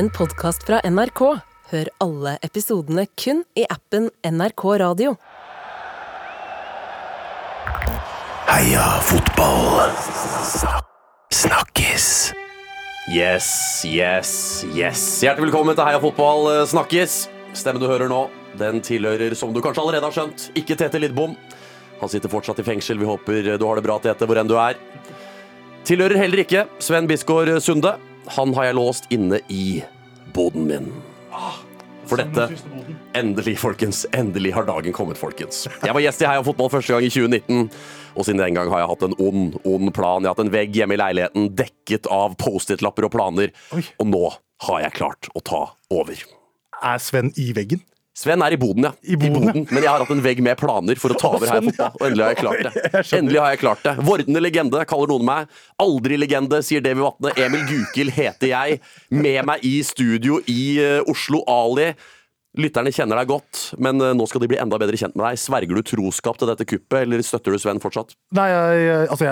en podkast fra NRK. Hør alle episodene kun i appen NRK Radio. Heia fotball. Snakkes. Yes, yes, yes. Hjertelig velkommen til Heia fotball eh, snakkes. Stemmen du hører nå, den tilhører, som du kanskje allerede har skjønt, ikke Tete Lidbom. Han sitter fortsatt i fengsel. Vi håper du har det bra, Tete, hvor enn du er. Tilhører heller ikke Sven Bisgaard Sunde. Han har jeg låst inne i boden min. For dette Endelig, folkens. Endelig har dagen kommet, folkens. Jeg var gjest i Heia Fotball første gang i 2019, og siden den gang har jeg hatt en ond, ond plan. Jeg har hatt en vegg hjemme i leiligheten dekket av Post-It-lapper og planer, og nå har jeg klart å ta over. Er Sven i veggen? Sven er i boden, ja. I boden, ja. Men jeg har hatt en vegg med planer for å ta over her i. Fotball, og endelig har jeg klart det. Endelig har jeg klart det. Vordende legende kaller noen meg. Aldri legende, sier Davy Vatne. Emil Gukild heter jeg. Med meg i studio i eh, Oslo, Ali. Lytterne kjenner deg godt, men eh, nå skal de bli enda bedre kjent med deg. Sverger du troskap til dette kuppet, eller støtter du Sven fortsatt? Nei, jeg, altså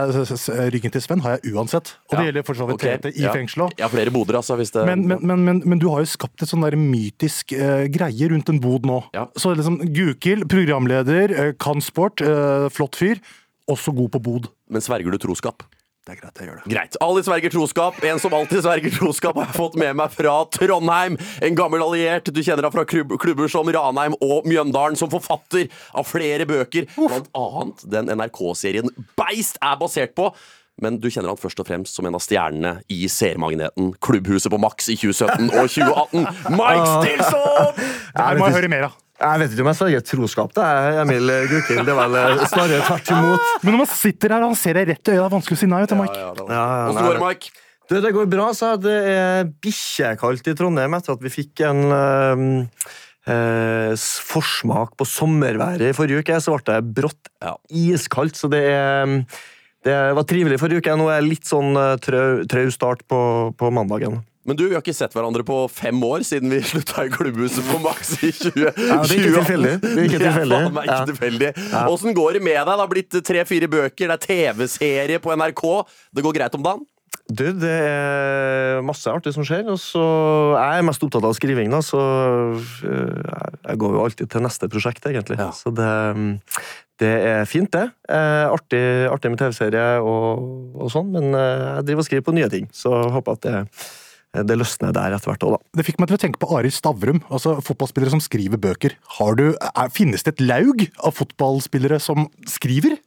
jeg, ryggen til Sven har jeg uansett. Og Ja. det gjelder for så vidt Ok, i ja. fengsel òg. Har flere boder, altså. Hvis det Men, men, men, men, men du har jo skapt et sånn der mytisk uh, greie rundt en bod nå. Ja. Så liksom Gukild, programleder, uh, kan sport, uh, flott fyr. Også god på bod. Men sverger du troskap? Det er greit, jeg gjør det. Greit. Ali sverger troskap. En som alltid sverger troskap, har jeg fått med meg fra Trondheim. En gammel alliert. Du kjenner ham fra klubber som Ranheim og Mjøndalen, som forfatter av flere bøker, blant annet den NRK-serien Beist er basert på. Men du kjenner han først og fremst som en av stjernene i Seermagneten, Klubbhuset på Max i 2017 og 2018. Mike Stilson! Det her må jeg høre mer av. Jeg vet ikke om jeg sverger troskap til Emil Gukild. Det er vel eh, snarere tvert imot. Men når man sitter her og han ser deg rett i øya, det er vanskelig å si nei. vet du, Mike. Ja, ja, Åssen går det, Mike? Du, det går bra, så det er bikkjekaldt i Trondheim etter at vi fikk en eh, eh, forsmak på sommerværet i forrige uke. Så ble det brått Ja. iskaldt, så det er det var trivelig forrige uke. Nå er jeg litt sånn eh, trau, trau start på, på mandagen. Men du, vi har ikke sett hverandre på fem år siden vi slutta i klubbhuset på Max i 20... Ja, det er ikke tilfeldig. Det er ikke tilfeldig. Er Ja. Åssen går det med deg? Det har blitt tre-fire bøker, det er TV-serie på NRK. Det går greit om dagen? Du, det er masse artig som skjer. Og så jeg er mest opptatt av skriving, da, så øh, jeg går jo alltid til neste prosjekt, egentlig. Ja. Så det, det er fint, det. Eh, Artig, artig med TV-serie og, og sånn, men eh, jeg driver og skriver på nye ting, så håper at det, det løsner der etter hvert òg, da. Det fikk meg til å tenke på Ari Stavrum, altså fotballspillere som skriver bøker. Har du, er, finnes det et laug av fotballspillere som skriver?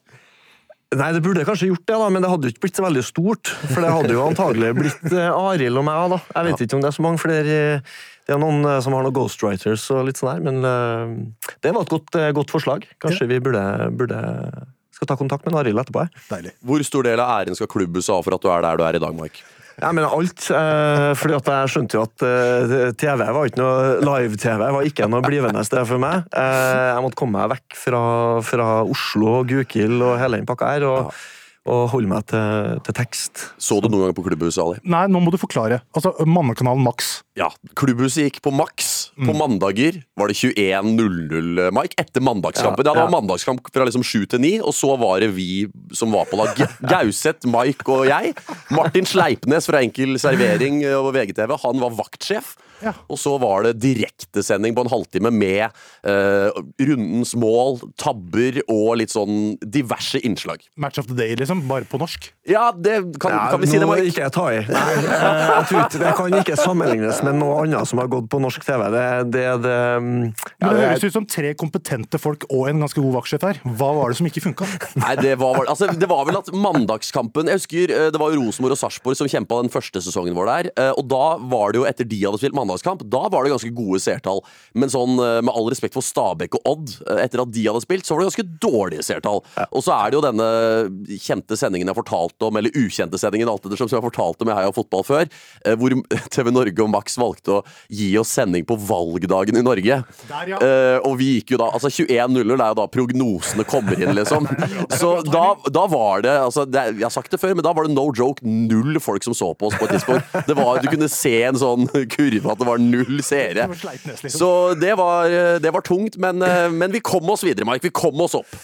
Nei, det burde kanskje gjort det, da, men det hadde jo ikke blitt så veldig stort. For det hadde jo antagelig blitt eh, Arild og meg, da. Jeg vet ikke om det er så mange flere. eh, Det er noen eh, som har noen ghostwriters og litt sånn her, men eh, det var et godt, eh, godt forslag. Kanskje vi burde, burde skal ta kontakt med Arild etterpå. Deilig. Hvor stor del av æren skal klubbhuset ha for at du er der du er i dag, Mike? Ja, men alt. Eh, fordi at jeg skjønte jo at eh, TV var ikke noe live-TV. var ikke noe blivende sted for meg. Eh, jeg måtte komme meg vekk fra, fra Oslo og Gukild og hele den pakka her, og, og holde meg til, til tekst. Så du noen gang på klubbhuset, Ali? Nei, nå må du forklare. Altså, Mannekanalen Max. Ja, klubbhuset gikk på Max. På mandager var det 21.00, Mike. Etter mandagskampen. Ja, Ja, det var mandagskamp fra liksom 7 til 9, og så var det vi som var på lag. Gauseth, Mike og jeg. Martin Sleipnes fra Enkel servering og VGTV, han var vaktsjef. Ja. Og så var det direktesending på en halvtime med eh, rundens mål, tabber og litt sånn diverse innslag. Match of the day, liksom. Bare på norsk. Ja, det kan, Ja, kan vi si det, nå Mike? ikke jeg ta i. Nei, jeg, jeg tror det kan ikke sammenlignes med noe annet som har gått på norsk TV. Det, det, det, mm, ja, det det høres ut som tre kompetente folk og en ganske god vaktsjef her. Hva var det som ikke funka? Det var, altså, det var vel at mandagskampen Jeg husker eh, Det var jo Rosenborg og Sarpsborg som kjempa den første sesongen vår der. eh, Og da var det jo, etter de hadde spilt mandagskamp, da var det ganske gode seertall. Men sånn, eh, med all respekt for Stabæk og Odd, eh, etter at de hadde spilt, så var det ganske dårlige seertall. Og så er det jo denne kjente sendingen jeg har fortalt om, eller ukjente sendingen, alt ettersom, som jeg har fortalt om i Heia Fotball før, eh, hvor TV Norge og Max valgte å gi oss sending på valgdagen i Norge. Der, ja. Og vi gikk jo da Altså 21-0 er jo da prognosene kommer inn, liksom. Så da, da var det altså det, Jeg har sagt det før, men da var det no joke null folk som så på oss på et tidspunkt. Det var, Du kunne se en sånn kurve at det var null seere. Liksom. Så det var, det var tungt, men, eh, men vi kom oss videre, Mike. Vi kom oss opp.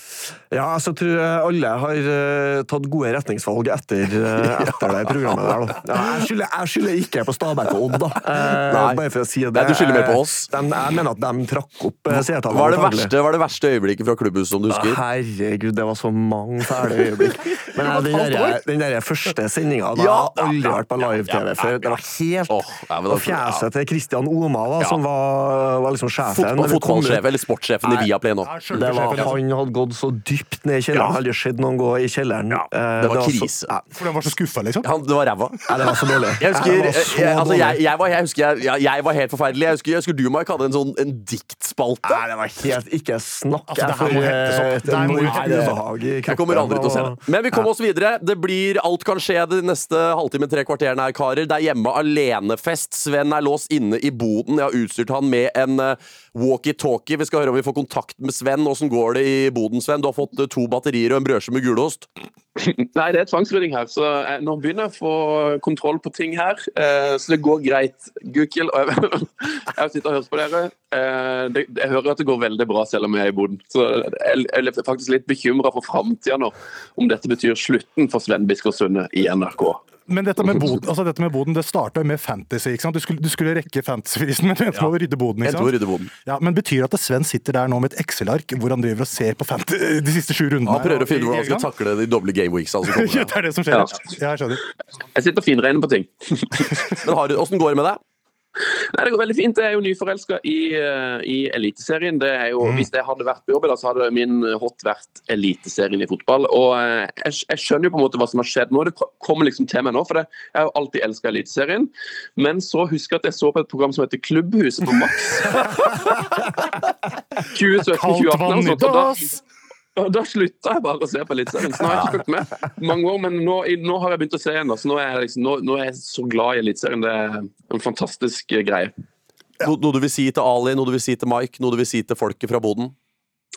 Ja, altså, jeg tror jeg alle har eh, tatt gode retningsvalg etter, eh, etter det programmet der. Da. Ja, jeg, skylder, jeg skylder ikke på Stabæk og Odd, da. Eh, Nei. Bare for å si det. Nei, du skylder mer på oss. De, jeg mener at de trakk opp eh, seertallene. Hva det verste, hva er det verste øyeblikket fra klubbhuset som du husker? Herregud, det var så mange fæle øyeblikk. Men eh, den, der, den der første sendinga da, Ja, Jeg har aldri vært på live-TV før. Det var helt oh, ja, Og fjeset til Christian Oma, da, Ja. som var, var liksom sjefen. Fotball, når vi kom ut. fotballsjef eller sportssjefen i. Viaplay nå. Det var, altså. han hadde gått så dypt ned i kjelleren. Jeg har aldri sett noen gå i kjelleren. Ja. det var så- krise. ja. For han var så skuffa, liksom. Han, det var ræva. Ja, det var så dårlig. Jeg husker, jeg, var jeg, altså, jeg, jeg, var, jeg, husker jeg, var helt forferdelig. Jeg husker, jeg husker du, Mike, hadde en sånn en diktspalte. Nei, det var helt Ikke snakk. Altså, det her må hettes opp. eh, Det må hettes opp. ubehag i Jeg kommer aldri til å se det. Men vi kommer oss videre. Det blir Alt kan skje de neste halvtime, tre kvarterene her, karer. Det er hjemme alene-fest. Sven er låst inne i boden. Jeg har utstyrt han med en eh, walkietalkie. Vi skal høre om vi får kontakt med Sven. Åssen går det i boden, Sven? Du har fått eh, to batterier og en brødskive med gulost. Nei, det er tvangsrydding her, så jeg, nå begynner jeg å få kontroll på ting her. Eh, så det går greit. Gukild jeg, har sittet og hørt på dere. Eh, jeg hører at det går veldig bra selv om jeg er i Boden. Så jeg er faktisk litt bekymra for framtida nå, om dette betyr slutten for Sven Biskår Sunde i NRK. Men dette med boden, altså dette med boden det starta med fantasy. ikke sant? Du skulle, du skulle rekke fantasyprisen, men du endte med å rydde boden. Ikke sant? rydde boden. Ja, men Betyr det at Sven sitter der nå med et Excel-ark hvor han driver og ser på de siste sju rundene? Han prøver å finne ut hvordan han skal takle de doble game weeks. Altså, kommer Ja, det. er det som skjer. Ja. Ja, jeg skjønner. Jeg sitter og finregner på ting. Men har du- åssen går det med deg? Nei, Det går veldig fint. Jeg er jo nyforelska i, eh, i Eliteserien. Det jo, Hvis jeg hadde vært på jobb, da, så hadde min hot vært Eliteserien i fotball. Og eh, jeg, jeg skjønner jo på en måte hva som har skjedd nå. Det kommer liksom til meg nå, for det, jeg har jo alltid elska Eliteserien. Men så husker jeg at jeg så på et program som heter Klubbhuset på Max. 2017-2018 Kaldt vann i og da, slutta jeg bare å se på Eliteserien. Nå har jeg ikke fulgt med mange år, men nå, nå har jeg begynt å se igjen. Så nå er, jeg liksom, nå, nå er jeg så glad i Eliteserien. Det er en fantastisk eh, greie. Ja. noe du vil si til Ali, noe du vil si til Mike, noe du vil si til folket fra Boden?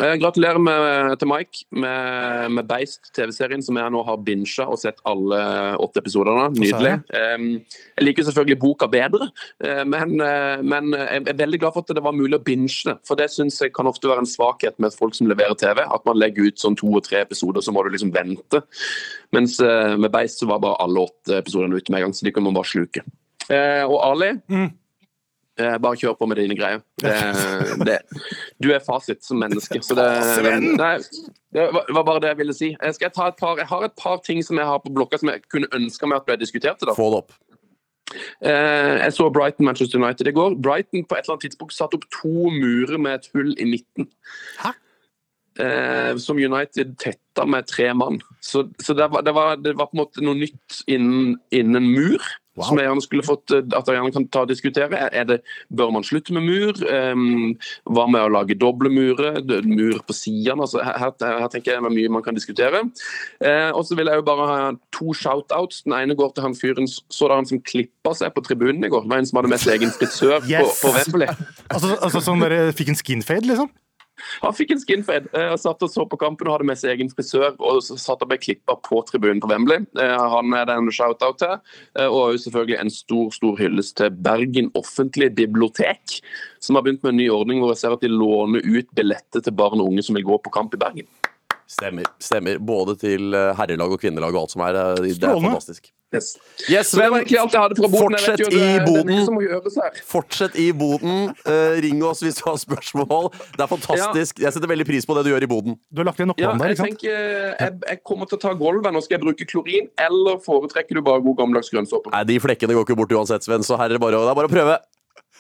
Eh, Gratulerer med, til Mike med, med Beist, TV-serien, som jeg nå har bincha og sett alle åtte episodene. Nydelig. Jeg liker selvfølgelig boka bedre, eh, men, eh, men jeg er veldig glad for at det var mulig å binche det. For det syns jeg kan ofte være en svakhet med folk som leverer TV. At man legger ut sånn to og tre episoder, så må du liksom vente. Mens med Beist så var bare alle åtte episodene ute med en gang, så de kan man bare sluke. Og Ali, eh, bare kjør på med dine greier. Det, det, du er fasit som menneske. Så det, nei, det var bare det jeg ville si. Jeg, skal ta et par, jeg har et par ting som jeg har på blokka som jeg kunne ønska meg at ble diskutert. Da. Få det opp. Eh, jeg så Brighton Manchester United i går. Brighton på et eller annet tidspunkt satte opp to murer med et hull i midten. Eh, som United tetta med tre mann. Så, så det, var, det, var, det var på en måte noe nytt innen, innen mur. Som jeg gjerne skulle fått eh, at jeg gjerne kan ta og diskutere. Er- det, bør man slutte med mur? Um, hva med å lage doble murer? Mur på sidene? Altså, her, her, her tenker jeg det er mye man kan diskutere. Uh, og så vil jeg jo bare ha to shout-outs. Den ene går til han fyren så han som klippa seg på tribunen i går. Det var en som hadde med seg egen frisør på, Yes! på Wembley. Altså, altså sånn dere fikk en skinfade, liksom? Han fikk en skinfade eh, og satt og så på kampen og hadde med seg egen frisør. Og satt og ble klippa på tribunen på Wembley. Eh, Han er det en shout-out til. Eh, Og selvfølgelig en stor stor hyllest til Bergen offentlige bibliotek, som har begynt med en ny ordning hvor jeg ser at de låner ut billetter til barn og unge som vil gå på kamp i Bergen. Stemmer. stemmer. Både til eh, herrelag og kvinnelag og alt som er. eh, Det er fantastisk. Yes. Yes, vet Fortsett i boden. Fortsett i boden. Uh, ring oss hvis du har spørsmål. Det er fantastisk. Jeg setter veldig pris på det du gjør i boden. Du har lagt igjen Ja, der, ikke sant? tenker jeg, jeg kommer til å ta gulvet. Nå skal jeg bruke klorin, eller foretrekker du bare god gammeldags grønnsåpe? Nei, De flekkene går ikke bort uansett, Sven, så her er det bare, det er bare å prøve.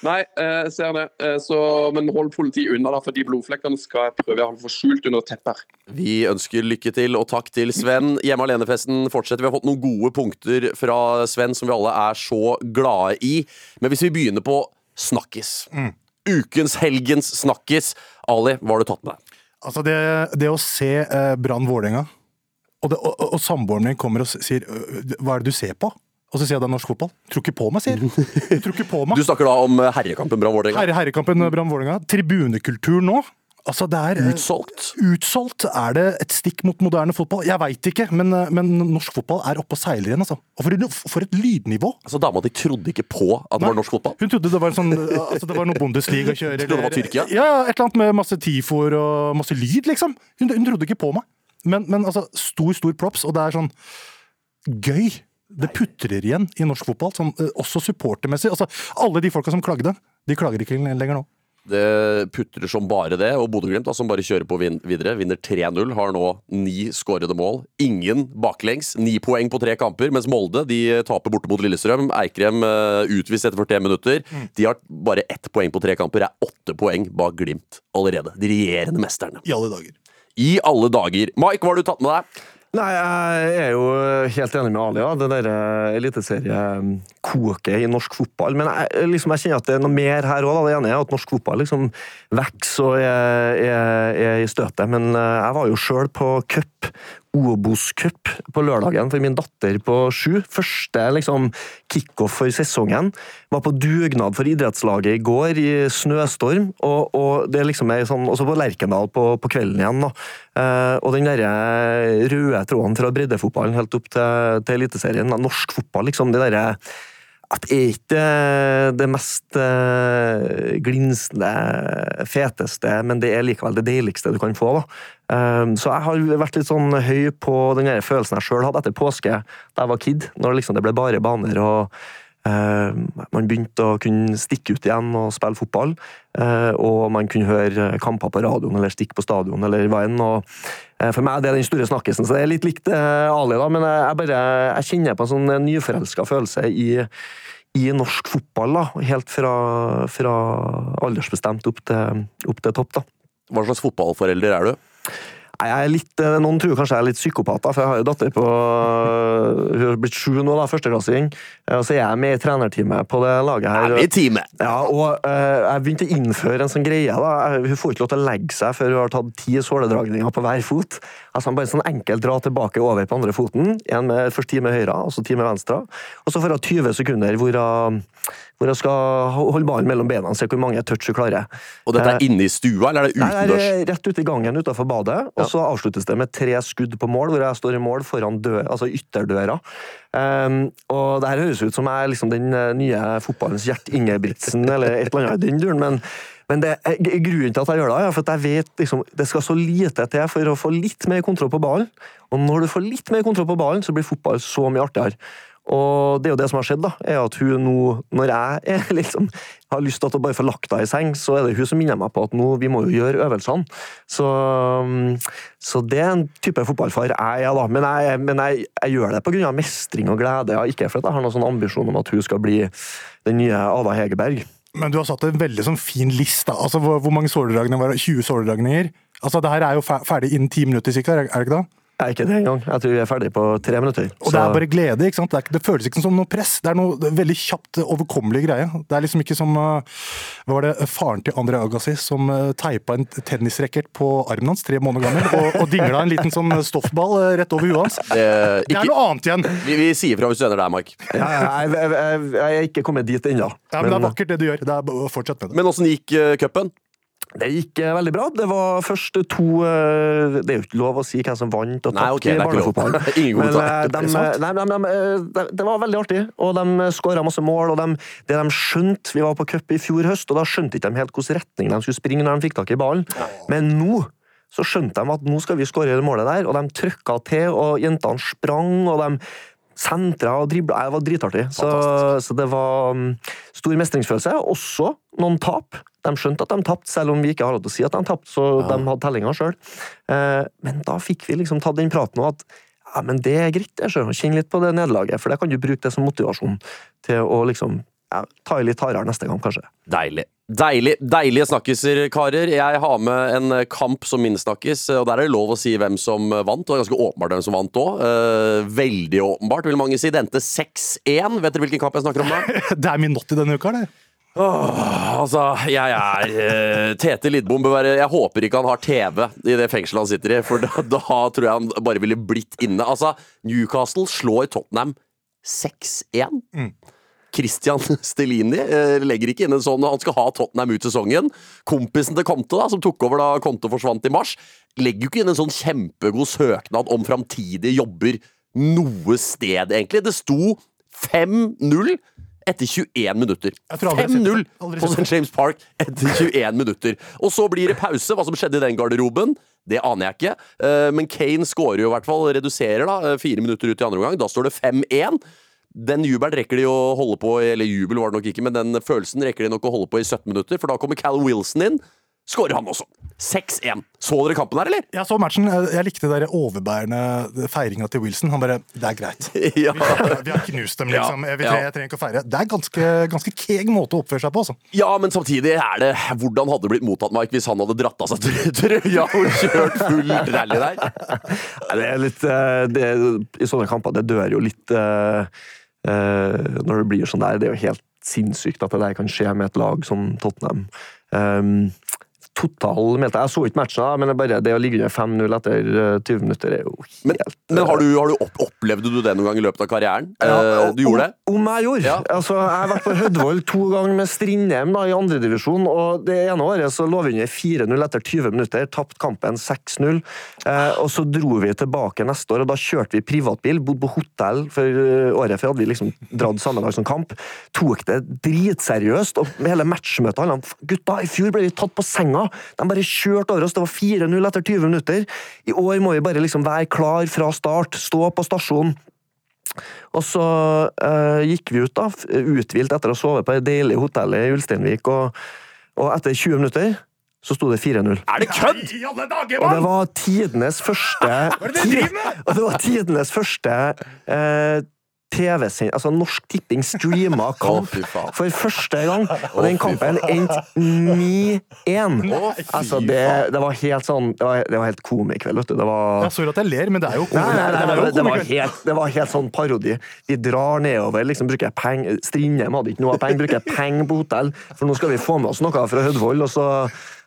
Nei, eh, jeg ser det. Eh, Så, men hold politiet unna, da, for de blodflekkene skal jeg prøve å få skjult under tepper. Vi ønsker lykke til, og takk til Sven. Hjemme alene-festen fortsetter. Vi har fått noen gode punkter fra Sven som vi alle er så glade i. Men hvis vi begynner på snakkis. Ukens, helgens snakkis. Ali, hva har du tatt med deg? Altså det, det å se eh, Brann Vålerenga, og, og, og, og samboeren min kommer og sier «Øh, Hva er det du ser på? Og så sier jeg det er norsk fotball. Tror ikke på meg, sier. Tror ikke på meg. Du snakker da om eh, herrekampen Brann Vålerenga. Herre, herrekampen Brann Vålerenga. Tribunekultur nå. Altså, det er eh, Utsolgt. Utsolgt? Er det et stikk mot moderne fotball? Jeg veit ikke, men, eh, men norsk fotball er oppe og seiler igjen, altså. Og for, for et lydnivå! Altså, Dama di trodde ikke på at det var norsk fotball. Hun trodde det var, en sånn, altså, det var noe Bundesliga å kjøre. Trodde det var Tyrkia? Ja, et eller annet med masse tifoer og masse lyd, liksom. Hun, hun trodde ikke på meg. Men, men altså, stor, stor props, og det er sånn gøy. Det putrer igjen i norsk fotball, sånn, eh, også supportermessig. Altså, alle de folka som klagde, de klager ikke lenger nå. Det putrer som bare det, og Bodø-Glimt, som bare kjører på videre, vinner 3-0. Har nå ni skårede mål. Ingen baklengs. Ni poeng på tre kamper, mens Molde de taper borte mot Lillestrøm. Eikrem uh, utvist etter 41 minutter. De har bare ett poeng på tre kamper. Det er åtte poeng bak Glimt allerede. De regjerende mesterne. I alle dager. I alle dager. Mike, hva har du tatt med deg? Nei, jeg er jo helt enig med Ali. Ja. Det derre eliteseriekoket i norsk fotball. Men jeg, liksom, jeg kjenner at det er noe mer her òg. Det ene er at norsk fotball liksom vokser og er, er, er i støtet. Men eh, jeg var jo sjøl på cup Obos-cup på lørdagen for min datter på sju. Første liksom, kickoff for sesongen. Var på dugnad for idrettslaget i går i snøstorm. Og, og det liksom er sånn, også på Lerkendal på, på kvelden igjen. Da. Eh, og den der røde tråden fra breddefotballen helt opp til, til Eliteserien. Norsk fotball, liksom. det der, at er ikke det mest uh, glinsende, feteste, men det er likevel det deiligste du kan få. da. Um, så jeg har vært litt sånn høy på den følelsen jeg sjøl hadde etter påske da jeg var kid, når liksom det ble bare baner og man begynte å kunne stikke ut igjen og spille fotball. Uh, og man kunne høre kamper på radioen eller stikke på stadion eller hva enn. og for meg det er den store snakkisen, så det er litt likt Ali, da, men jeg, bare, jeg kjenner på en sånn nyforelska følelse i i norsk fotball, da, helt fra, fra aldersbestemt opp til, opp til topp. da. Hva slags fotballforelder er du? Jeg er litt, Noen tror kanskje jeg er litt psykopat, for jeg har jo datter på Hun har blitt sju nå, da, førsteklassing. Og så er jeg med i trenerteamet på det laget her. Jeg Er med i teamet? Ja, og jeg begynte å innføre en sånn greie. da. Hun får ikke lov til å legge seg før hun har tatt ti såledragninger på hver fot. Altså Bare sånn enkelt dra tilbake over på andre foten. En med, først ti med høyre, og så ti med venstre. Og så får hun 20 sekunder hvor hun, hvor hun skal holde ballen mellom bena og se hvor mange touch hun klarer. Og dette er inne i stua, eller er det utendørs? det er rett ute i gangen utenfor badet. Og så avsluttes det med tre skudd på mål, hvor jeg står i mål foran dø, altså ytterdøra. Um, og det her høres ut som jeg er liksom den eh, nye fotballens Gjert Ingebrigtsen, eller et eller annet i den duren. men men det grunnen til at jeg gjør det, er for at jeg vet liksom, det skal så lite til for å få litt mer kontroll på ballen. Og når du får litt mer kontroll på ballen, så blir fotball så mye artigere. Og det er jo det som har skjedd, da, er at hun nå, når jeg er, liksom, har lyst til å bare få lagt henne i seng, så er det hun som minner meg på at nå, vi må jo gjøre øvelsene. Så, så det er en type fotballfar jeg er, da. Men jeg, men jeg, jeg gjør det pga. mestring og glede, ja. ikke fordi jeg har noen sånn ambisjon om at hun skal bli den nye Ada Hegerberg. Men du har satt en veldig sånn fin liste. Altså, hvor, hvor mange såledragninger var det? 20 såledragninger? Altså, det her er jo ferdig innen ti minutter, sikkert, er det ikke det? Jeg er ikke det engang. Jeg tror vi er ferdig på tre minutter. Og det er bare glede, ikke sant? Det, er, ikke- det føles ikke som noe press. Det er noe det er veldig kjapt, overkommelig greie. Det er liksom ikke som uh, Hva var det faren til André Agassi som uh, teipa en tennisracket på armen hans, tre måneder gammel, og, og dingla en liten sånn stoffball uh, rett over huet hans. Det, Det er noe annet igjen. vi, vi sier fra hvis du ender der, Mark. Ja, jeg, jeg, jeg, jeg er ikke kommet dit ennå. Ja, men det er vakkert det du gjør. Det er fortsette med det. Men åssen gikk uh, cupen? Det gikk eh, veldig bra. Det var først to eh, Det er jo ikke lov å si hvem som vant og tapte ok, det er i barnefotball. Men eh, de, de, de, eh, det, var veldig artig, og de skåra masse mål. og de, Det de skjønte Vi var på cup i fjor høst, og da skjønte ikke de helt hvilken retning de skulle springe når de fikk tak i ballen. Men nå så skjønte de at nå skal vi skåre det målet der, og de trykka til, og jentene sprang, og de sentra og dribla. Det var dritartig. Så, så det var um, stor mestringsfølelse. Også noen tap. De skjønte at de tapte, selv om vi ikke har lov til å si at de tapte, så de hadde tellinga sjøl. Men da fikk vi liksom tatt den praten og at ja, men det er greit, det. Kjenn litt på det nederlaget, for det kan du bruke det som motivasjon til å liksom ja, ta i litt hardere neste gang, kanskje. Deilig. Deilig, Deilige snakkiser, karer. Jeg har med en kamp som min snakkis, og der er det lov å si hvem som vant. Og det er ganske åpenbart hvem som vant òg. veldig åpenbart, vil mange si. Det endte 6-1. Vet dere hvilken kamp jeg snakker om da? Det er min not i denne uka, det. Åh, altså, jeg er eh, Tete Lidbom bør være Jeg håper ikke han har TV i det fengselet han sitter i, for da, da tror jeg han bare ville blitt inne. Altså, Newcastle slår Tottenham 6-1. Christian Stelini eh, legger ikke inn en sånn Han skal ha Tottenham ut sesongen. Kompisen til Conte, da, som tok over da Conte forsvant i mars, legger jo ikke inn en sånn kjempegod søknad om framtidige jobber noe sted, egentlig. Det sto 5-0 etter 21 minutter. Jeg tror aldri jeg har sett 5-0 på St. James Park etter 21 minutter. Og så blir det pause. Hva som skjedde i den garderoben, det aner jeg ikke. Eh, Men Kane skårer jo i hvert fall, reduserer da, eh, fire minutter ut i andre omgang. Da står det 5-1. Den jubelen rekker de å holde på eller jubel var det nok ikke, men den følelsen rekker de nok å holde på i 17 minutter, for da kommer Cal Wilson inn. Skårer han også. 6-1. Så dere kampen her, eller? Jeg så matchen. Jeg likte den overbærende feiringa til Wilson. Han bare Det er greit. Ja. Vi har knust dem, liksom. Ja, Vi trenger, jeg trenger ikke å feire. Det er ganske, ganske keeg måte å oppføre seg på, altså. ja, men samtidig er det Hvordan hadde det blitt mottatt, Mike, hvis han hadde dratt av seg trø- trøya og kjørt full rally der? Det er litt det er, I sånne kamper, det dør jo litt eh, eh, når det blir sånn der. Det er jo helt sinnssykt at det der kan skje med et lag som Tottenham. Um, total meldte. Jeg så ikke matchen, men det, bare, det å ligge under 5-0 etter eh, 20 minutter er jo helt Men, men har du, har du opp, opplevde du det noen gang i løpet av karrieren? Ja, Eh, du gjorde det? Om, om jeg gjorde. Ja. Altså, jeg har vært på Hødvold to ganger med Strindheim da, i andredivisjon. Og det ene året så lå vi under 4-0 etter 20 minutter, tapt kampen 6-0. Eh, og så dro vi tilbake neste år, og da kjørte vi privatbil, bodde på hotell for eh, året før. hadde vi liksom dratt samme dag som kamp. Tok det dritseriøst, og hele matchmøtet alle, Gutta, i fjor ble vi tatt på senga! De bare kjørte over oss. Det var 4-0 etter 20 minutter. I år må vi bare liksom være klar fra start, stå på stasjonen. Og så uh, gikk vi ut, da, uthvilt etter å ha sovet på det deilige hotellet i Ulsteinvik, og, og etter 20 minutter så sto det 4-0. Er det kødd?! Og det var tidenes første Og det var tidenes første eh, TV-send... Altså Norsk Tipping streama kamp oh, for første gang, og den kampen endte 9-1. Å, Altså, det, det var helt sånn Det var, det var helt komikveld, vet du. Det var Jeg Sorry at jeg ler, men det er jo Nei, nei, nei, det det, var, det, var komikveld. helt, det var helt sånn parodi. De drar nedover, liksom bruker penger Strindheim hadde ikke noe penger, bruker penger på hotell, for nå skal vi få med oss noe fra Hødvold, og så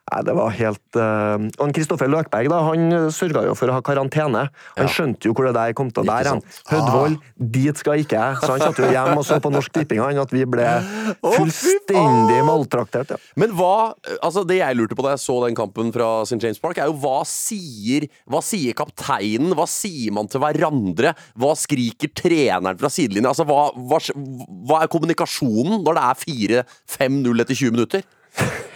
Nei, det var helt uh... Og Kristoffer Løkberg da, han sørga jo for å ha karantene. Han skjønte jo hvor det der kom til å hen. Hødvold, dit skal ikke jeg. Så han satt jo hjemme og så på Norsk Tipping, han, at vi ble fullstendig maltraktert. Ja. Men hva altså Det jeg lurte på da jeg så den kampen fra St. James Park, er jo hva sier Hva sier kapteinen? Hva sier man til hverandre? Hva skriker treneren fra sidelinja? Altså, hva, hva, hva er kommunikasjonen når det er 4-5-0 etter 20 minutter?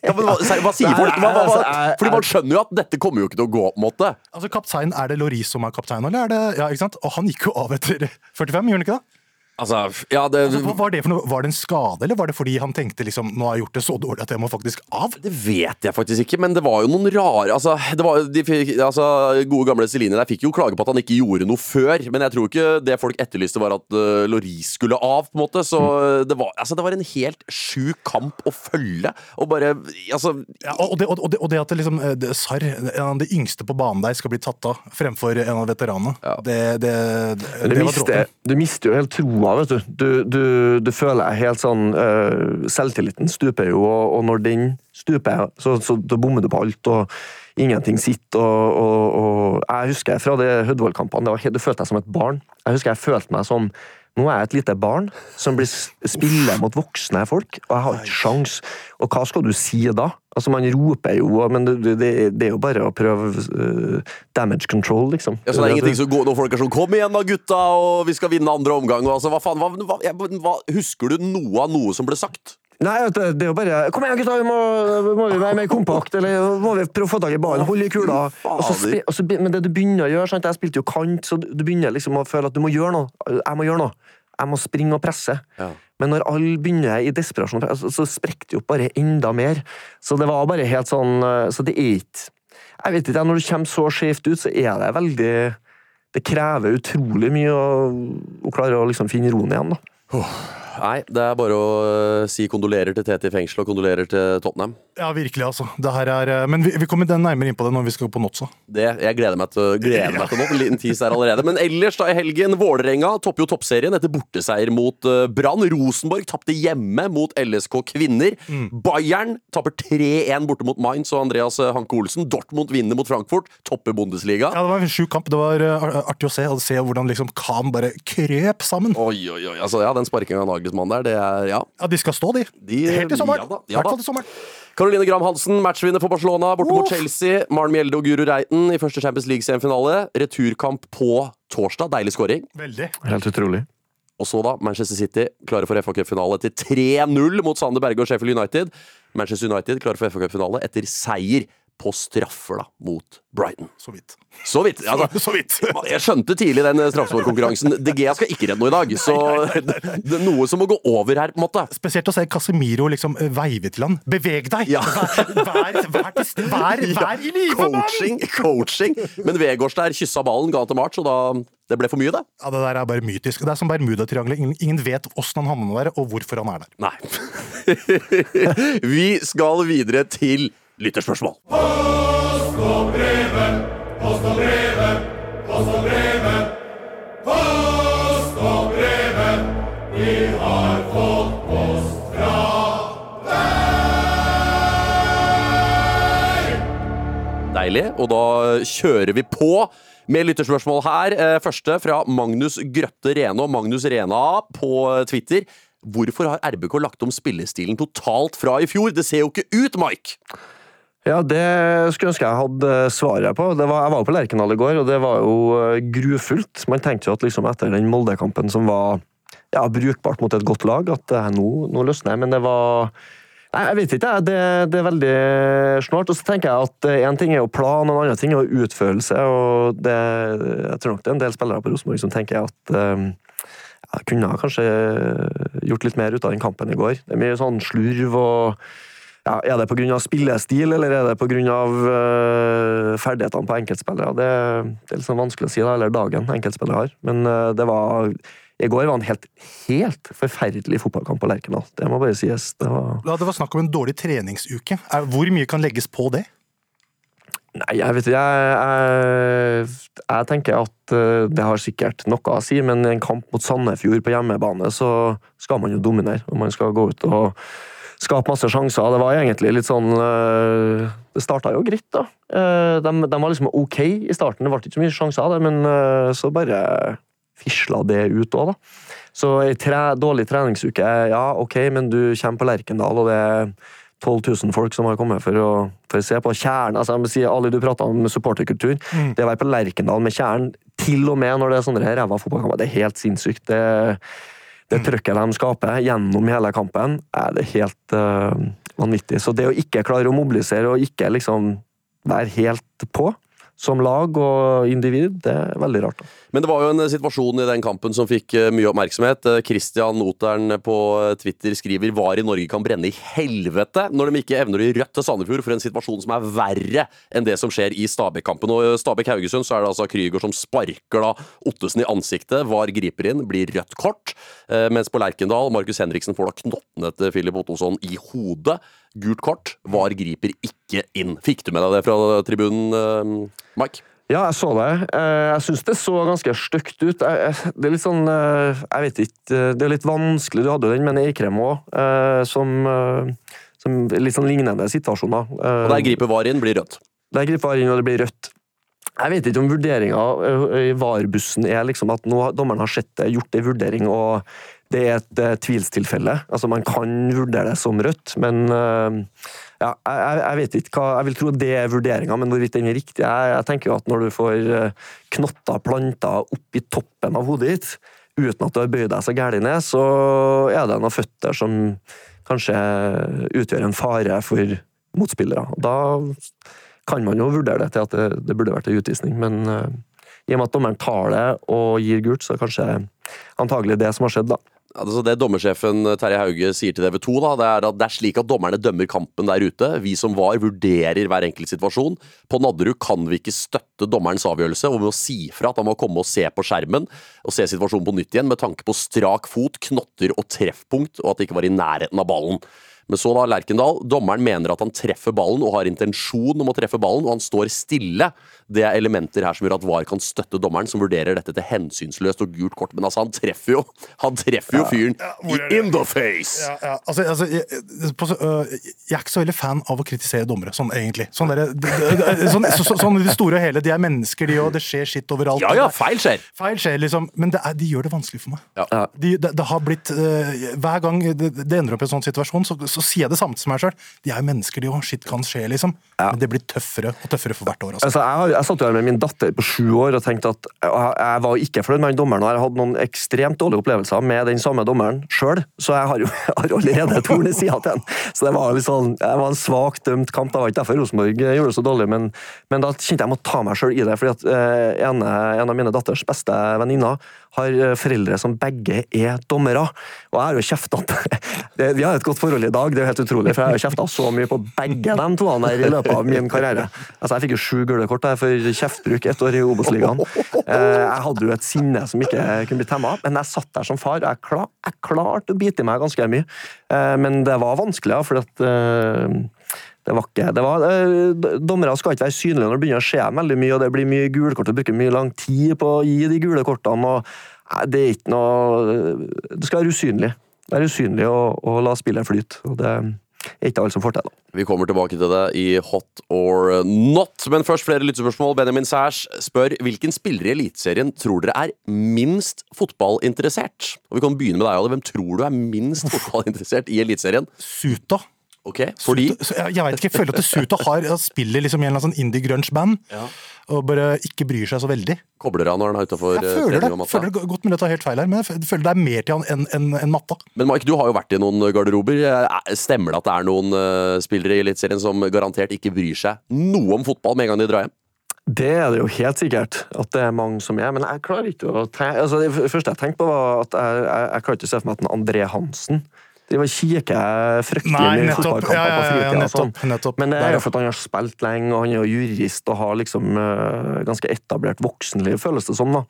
Ja, men hva, hva sier folk? Hva, hva, hva? Fordi man skjønner jo at dette kommer jo ikke til å gå, på en måte. Altså, kaptein, Er det Loris som er kaptein, eller er det Ja, ikke sant? Og han gikk jo av etter 45, gjorde han ikke det? Altså, ja, det, Altså, hva var det for noe? Var det en skade, eller var det fordi han tenkte liksom Nå har jeg gjort det så dårlig at jeg må faktisk av? Det vet jeg faktisk ikke, men det var jo noen rare Altså, det var, de fikk, altså Gode gamle Celine der fikk jo klage på at han ikke gjorde noe før, men jeg tror ikke det folk etterlyste, var at uh, Loris skulle av, på en måte. Så mm. det, var, altså, det var en helt sjuk kamp å følge. Og bare Altså Ja, og, det, og, det, og det at det liksom eh, det, Sar, en av de yngste på banen der, skal bli tatt av fremfor en av veteranene, det, det, det, Du det var dråpen. du mister jo helt troa, vet du. Du, du, du føler helt sånn uh, Selvtilliten stuper jo, og, og når den stuper, så, så bommer du på alt, og ingenting sitter, og, og, og Jeg husker fra de Hødvold-kampene, det var du følte deg som et barn. Jeg husker jeg følte meg som nå er jeg et lite barn som blir spiller mot voksne folk, og jeg har ikke sjans. Og hva skal du si da? Altså Man roper jo, men det, det, det er jo bare å prøve uh, damage control, liksom. ja, så det er ingenting som går når folk er sånn 'Kom igjen da, gutta, og vi skal vinne andre omgang'. Og, altså, hva faen, hva, hva, hva, Husker du noe av noe som ble sagt? Nei, det er jo bare Kom igjen, gutta, vi må, må vi være mer kompakt, eller må vi prøve å få tak i ballen, holde i kula. Og så, spi, og så, men det du begynner å gjøre, sant? jeg spilte jo kant, så du begynner liksom å føle at du må gjøre noe. Jeg må gjøre noe. Jeg må springe og presse. Ja. Men når alle begynner i desperasjon, så, så sprekker det jo bare enda mer. Så det var bare helt sånn eh, Så det er ikke Jeg vet ikke, når du kommer så skjevt ut, så er det veldig Det krever utrolig mye å, å klare å liksom finne roen igjen, da. Nei, det er bare å uh, si kondolerer til Tete i fengsel og kondolerer til Tottenham. Ja, virkelig, altså. Det her er, eh, men vi, vi kommer den nærmere inn på det når vi skal på Notsa. Det, jeg gleder meg til, gleder meg til nå. En liten tease her allerede. Men ellers, da i helgen, Vålerenga topper jo toppserien etter borteseier mot uh, Brann. Rosenborg tapte hjemme mot LSK Kvinner. Bayern tapper 3-1 borte mot Mainz og Andreas Hanke Olsen. Dortmund vinner mot Frankfurt, topper Bundesliga. Ja, Det var en sjuk kamp. Det var eh, artig å se, å se hvordan liksom Khan bare krøp sammen. Oi, oi, oi. Altså, ja, den sparkinga av Nagelsmann fylkesmann der, det er Ja. Ja, de skal stå, de. De- Helt til sommeren. ja I hvert da. fall til sommeren. Caroline Graham Hansen, matchvinner for Barcelona borte mot Chelsea. Maren Mjelde og Guru Reiten i første Champions League-semifinale. Returkamp på torsdag. Deilig skåring. Veldig. Helt utrolig. Og så da, Manchester City klare for FA Cup-finale etter 3-0 mot Sander Berge og Sheffield United. Manchester United klare for FA Cup-finale etter seier på straffer da, mot Brighton. Så vidt. Så vidt. Altså, Så vidt. jeg skjønte tidlig den straffesparkkonkurransen. DG skal ikke redde noe i dag, så det, det er noe som må gå over her, på en måte. Spesielt å se Casemiro liksom eh, veive til han. Beveg deg! Ja. Vær, vær, vær, vær i live! Coaching, coaching. Men Vegårs der kyssa ballen, ga til March, og da det ble for mye, det. Ja, Det der er bare mytisk. Det er som Bermudatriangelet. Ingen, ingen vet åssen han havner der, og hvorfor han er der. Nei. Vi skal videre til lytterspørsmål. Post og brevet, post og brevet, post og brevet. Post og brevet, vi har fått post fra deg. Deilig. Og da kjører vi på med lytterspørsmål her. Eh, Første fra Magnus Grøtte Rene Magnus Rena på Twitter. Hvorfor har RBK lagt om spillestilen totalt fra i fjor? Det ser jo ikke ut, Mike! Ja, det skulle ønske jeg hadde svaret på. Var, jeg var på Lerkendal i går, og det var jo eh, grufullt. Man tenkte jo at liksom etter den Molde-kampen som var ja, brukbart mot et godt lag, at eh, nå, nå løsner jeg, men det var Nei, Jeg vet ikke. Det, det er veldig snålt. Og så tenker jeg at én ting er jo plan, og en annen ting er jo utførelse. og det, Jeg tror nok det er en del spillere på Rosenborg som tenker at um, jeg kunne kanskje gjort litt mer ut av den kampen i går. Det er mye sånn slurv og ja, Er det pga. spillestil, eller er det pga. Uh, ferdighetene på enkeltspillere? Det, det er litt sånn vanskelig å si, da, eller dagen enkeltspillere har. Men uh, det var i går var en helt, helt forferdelig fotballkamp på Lerkendal. Det må bare sies. Det var Ja, Det var snakk om en dårlig treningsuke. Hvor mye kan legges på det? Nei, jeg vet ikke. Jeg, jeg, jeg tenker at eh, det har sikkert noe å si, men i en kamp mot Sandefjord på hjemmebane, så skal man jo dominere. Og man skal gå ut og skape masse sjanser. Det var egentlig litt sånn eh, Det starta jo greit, da. Eh, De, de var liksom ok i starten. Det ble ikke så mye sjanser av det, men eh, så bare fisla det ut òg, da. Så ei tre, dårlig treningsuke, ja ok, men du kommer på Lerkendal, og det er 12 000 folk som har kommet for å, for å se på kjernen. Altså, jeg må si, Ali, du prata om supporterkultur. Det å være på Lerkendal med kjernen, til og med når det er sånne ræva fotballkamper, det er helt sinnssykt. Det, det trøkket de skaper gjennom hele kampen, er det helt uh, vanvittig. Så det å ikke klare å mobilisere og ikke liksom være helt på som lag og individ, det er veldig rart. Men det var jo en situasjon i den kampen som fikk eh, mye oppmerksomhet. Eh, Christian Notern på eh, Twitter skriver VAR i Norge kan brenne i helvete når de ikke evner å gi rødt til Sandefjord for en situasjon som er verre enn det som skjer i Stabæk-kampen. Og Stabæk-Haugesund så er det altså Krüger som sparker da Ottesen i ansiktet. VAR griper inn, blir rødt kort. Mens på Lerkendal, Markus Henriksen får da knottene til Filip Ottosson i hodet. Gult kort. VAR griper ikke inn. Fikk du med deg det fra tribunen, eh, Mike? Ja, jeg så det. Eh, Jeg syns det så ganske stygt ut. Det er litt sånn eh, Jeg vet ikke Det er litt vanskelig. Du hadde den med Eikrem òg, som, som Litt sånn lignende situasjoner. Og der griper VAR inn, blir rødt. Der griper VAR inn, og det blir rødt. Jeg vet ikke om vurderinga i VAR-bussen er liksom at nå har dommeren har sett det, gjort en vurdering, og det er et uh, tvilstilfelle. Altså, man kan vurdere det som rødt, men uh, ja, jeg, jeg- vet ikke hva Jeg vil tro det er vurderinga, men hvorvidt den er riktig jeg, jeg tenker jo at når du får eh, knotter planter opp i toppen av hodet ditt, uten at du har bøyd deg så gæli ned, så er det noen føtter som kanskje utgjør en fare for motspillere. Da kan man jo vurdere det til at det, det burde vært en utvisning, men i og med at dommeren tar det og gir gult, så er det kanskje antagelig det som har skjedd, da. Altså det dommersjefen Terje Hauge sier til TV 2, da, det er at det er slik at dommerne dømmer kampen der ute. Vi som var, vurderer hver enkelt situasjon. På Nadderud kan vi ikke støtte dommerens avgjørelse, om å si fra at han må komme og se på skjermen og se situasjonen på nytt igjen, med tanke på strak fot, knotter og treffpunkt, og at det ikke var i nærheten av ballen. Men så da Lerkendal. Dommeren mener at han treffer ballen og har intensjon om å treffe ballen, og han står stille. Det er elementer her som gjør at VAR kan støtte dommeren, som vurderer dette til hensynsløst og gult kort. Men altså, han treffer jo Han treffer jo fyren ja, ja, i in the face! Ja, ja. Altså, altså, jeg, øh, jeg er ikke så veldig fan av å kritisere dommere, sånn egentlig. Sånn, det- sånn, så, så, sånn det store og hele, de er mennesker, de og Det skjer skitt overalt. Ja ja, feil skjer. Feil skjer, liksom. Men det er, de gjør det vanskelig for meg. Ja. De, det, det har blitt uh, Hver gang det, det ender opp i en sånn situasjon, så, så sier jeg det samme til meg sjøl. De er jo mennesker, de òg. Skitt kan skje, liksom. Men det blir tøffere og tøffere for hvert år. Altså. Altså, jeg, har, jeg satt jo her med min datter på sju år og tenkte at jeg, jeg var ikke fornøyd med den dommeren. og Jeg hadde noen ekstremt dårlige opplevelser med den samme dommeren sjøl, så jeg har jo jeg har allerede torn i sida til den. Så det var, liksom, det var en svakt dømt kamp. Det var ikke derfor Rosenborg gjorde det så dårlig, men, men da kjente jeg må ta meg sjøl i det. fordi at eh, en, En av mine datters beste venninner har eh, foreldre som begge er dommere. Og jeg har jo kjefta Vi har et godt forhold i dag, det er jo helt utrolig, for jeg har jo kjefta så mye på begge de to der i løpet av min karriere. Altså, Jeg fikk jo sju gule kort for kjeftbruk ett år i Obos-ligaen. Eh, Jeg hadde jo et sinne som ikke kunne bli temma, men jeg satt der som far, og jeg, klar, jeg klarte å bite i meg ganske mye. Eh, Men det var vanskelig, fordi at det var ikke det var, eh, Dommere skal ikke være synlige når det begynner å skje veldig mye, og det blir mye gule kort. Du bruker mye lang tid på å gi de gule kortene. og nei, Det er ikke noe Det skal være usynlig. Det er usynlig å, og la spillet flyte. og Det er ikke alle som får til det. Vi kommer tilbake til det i Hot or not. Men først flere lyttespørsmål. Benjamin Sæsj spør hvilken spiller i Eliteserien tror dere er minst fotballinteressert? Og Vi kan begynne med deg, Ali. Hvem tror du er minst fotballinteressert i Eliteserien? Suta. Ok, fordi Så jeg, jeg vet ikke, jeg føler at Suta har, spiller liksom i en sånn indie-grunge-band, og bare ikke bryr seg så veldig. kobler han når han er utafor Jeg føler det. og matta. Føler det godt mulig å ta helt feil her, men jeg føler det er mer til han enn en, en matta. Men Mike, du har jo vært i noen garderober. Eh, Stemmer det at det er noen uh, spillere i Eliteserien som garantert ikke bryr seg noe om fotball med en gang de drar hjem? Det er det jo helt sikkert at det er mange som er, men jeg klarer ikke å tenke altså, Det første jeg tenkte på, var at jeg, jeg, jeg klarer ikke å se for meg at en André Hansen driver og kikker fryktelig mye fotballkamper Ja, ja, på ja, fritida. nettopp, sånn. Men det er jo for at han har spilt lenge, og han er jo jurist og har liksom uh, ganske etablert voksenliv, føles det som. da.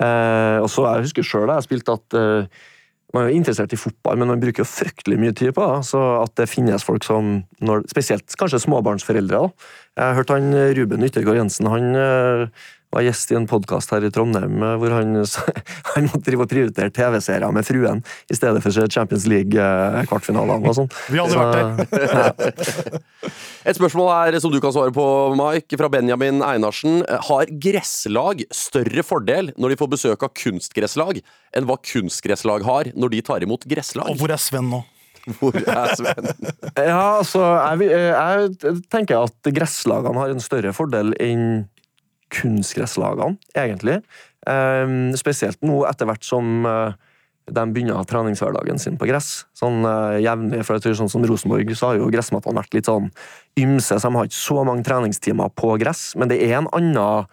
Uh, og så Jeg husker sjøl da jeg spilte at uh, man er jo interessert i fotball, men man bruker jo fryktelig mye tid på det. Så at det finnes folk som, når, spesielt kanskje småbarnsforeldre da. Jeg har hørt han Ruben Yttergård Jensen han var gjest i en podkast her i Trondheim eh, hvor han, han måtte drive og prioritere TV-serier med fruen i stedet for Champions League-kvartfinalene og sånn. Vi har aldri der. vært Et spørsmål her som du kan svare på, Mike, fra Benjamin Einarsen. Har gresslag større fordel når de får besøk av kunstgresslag, enn hva kunstgresslag har når de tar imot gresslag? Og hvor er Sven nå? Hvor er Sven? Ja, altså, jeg, jeg tenker at gresslagene har en større fordel enn kunstgresslagene, egentlig. Um, spesielt nå etter hvert som uh, de begynner å ha treningshverdagen sin på gress. Sånn uh, jevnlig, for jeg tror sånn som Rosenborg så har jo gressmattene vært litt sånn ymse, så de har ikke så mange treningstimer på gress, men det er en annen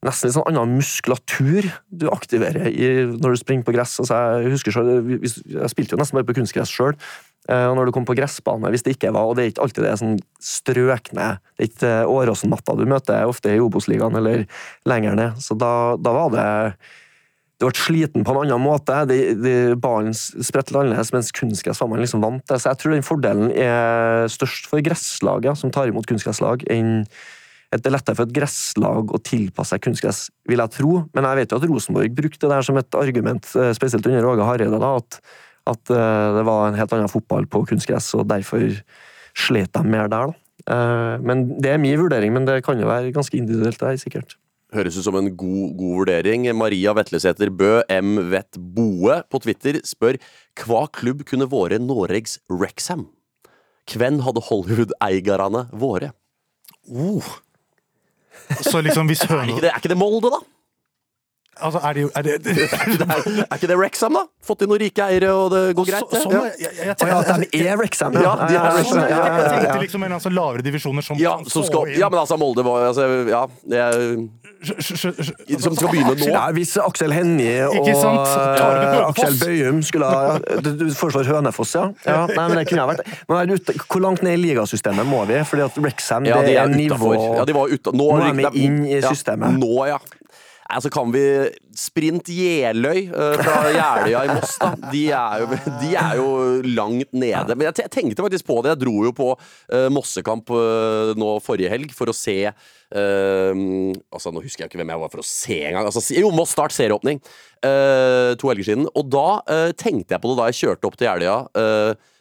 Nesten litt sånn annen muskulatur du aktiverer i, når du springer på gress. Altså, jeg husker selv, jeg spilte jo nesten bare på kunstgress sjøl. Eh, Og når du kom på gressbane, hvis det ikke var Og det er ikke alltid det er sånn strøkne Det er ikke eh, Åråsen-matta du møter ofte i Obos-ligaen eller lenger ned. Så da, da var det Du ble sliten på en annen måte. De, de, ballen spredt annerledes, mens kunstgress var man liksom vant til. Så jeg tror den fordelen er størst for gresslaget som tar imot kunstgresslag, enn det er lettere for et gresslag å tilpasse seg kunstgress, vil jeg tro. Men jeg vet jo at Rosenborg brukte det der som et argument, eh, spesielt under Åge Hareide, da, at, at eh, det var en helt annen fotball på kunstgress, og derfor slet de mer der. Da. Eh, Men Det er min vurdering, men det kan jo være ganske individuelt, det er sikkert. Høres ut som en god, god vurdering. Maria Vetlesæter Bø, M. Vett Boe, på Twitter spør hva klubb kunne vært Noregs Rexham? Hvem hadde Hollywood-eierne vært? Oh. Så liksom hvis Er ikke det, er ikke det Molde, da? Altså, er det jo er det, Er ikke det Rexham, da? Fått inn noen rike eiere, og det går greit? Så, sånn, jeg, jeg, jeg, ja, jeg, at de er Wrexham, Ja, de er Rexham. Ja, jeg ja, tenkte ja. liksom en altså, lavere divisjoner som Ja, som skal, ja, men altså, Molde var altså, Ja, er, sj- som skal begynne nå. Ja, hvis Aksel Hennie og eh? Aksel Bøyum skulle ha Du, du foreslår Hønefoss, ja? ja? Nei, men det kunne ha vært men er ute, Hvor langt ned i ligasystemet må vi? Fordi at Rexham Ja, det er er nivå. Ja, de var uta, nå, Nå er vi inn i ja, systemet. Nå, ja. Altså Kan vi Sprint Jeløy eh, fra Jeløya i Moss, da. De er, jo, de er jo langt nede. Men jeg, tenkte faktisk på det. Jeg dro jo på eh, Mossekamp eh, nå forrige helg for å se Uh, Altså Nå husker jeg ikke hvem jeg var for å se engang. Altså, jo, Moss Start serieåpning. Uh, to helger siden. Og da uh, tenkte jeg på det da jeg kjørte opp til Jeløya.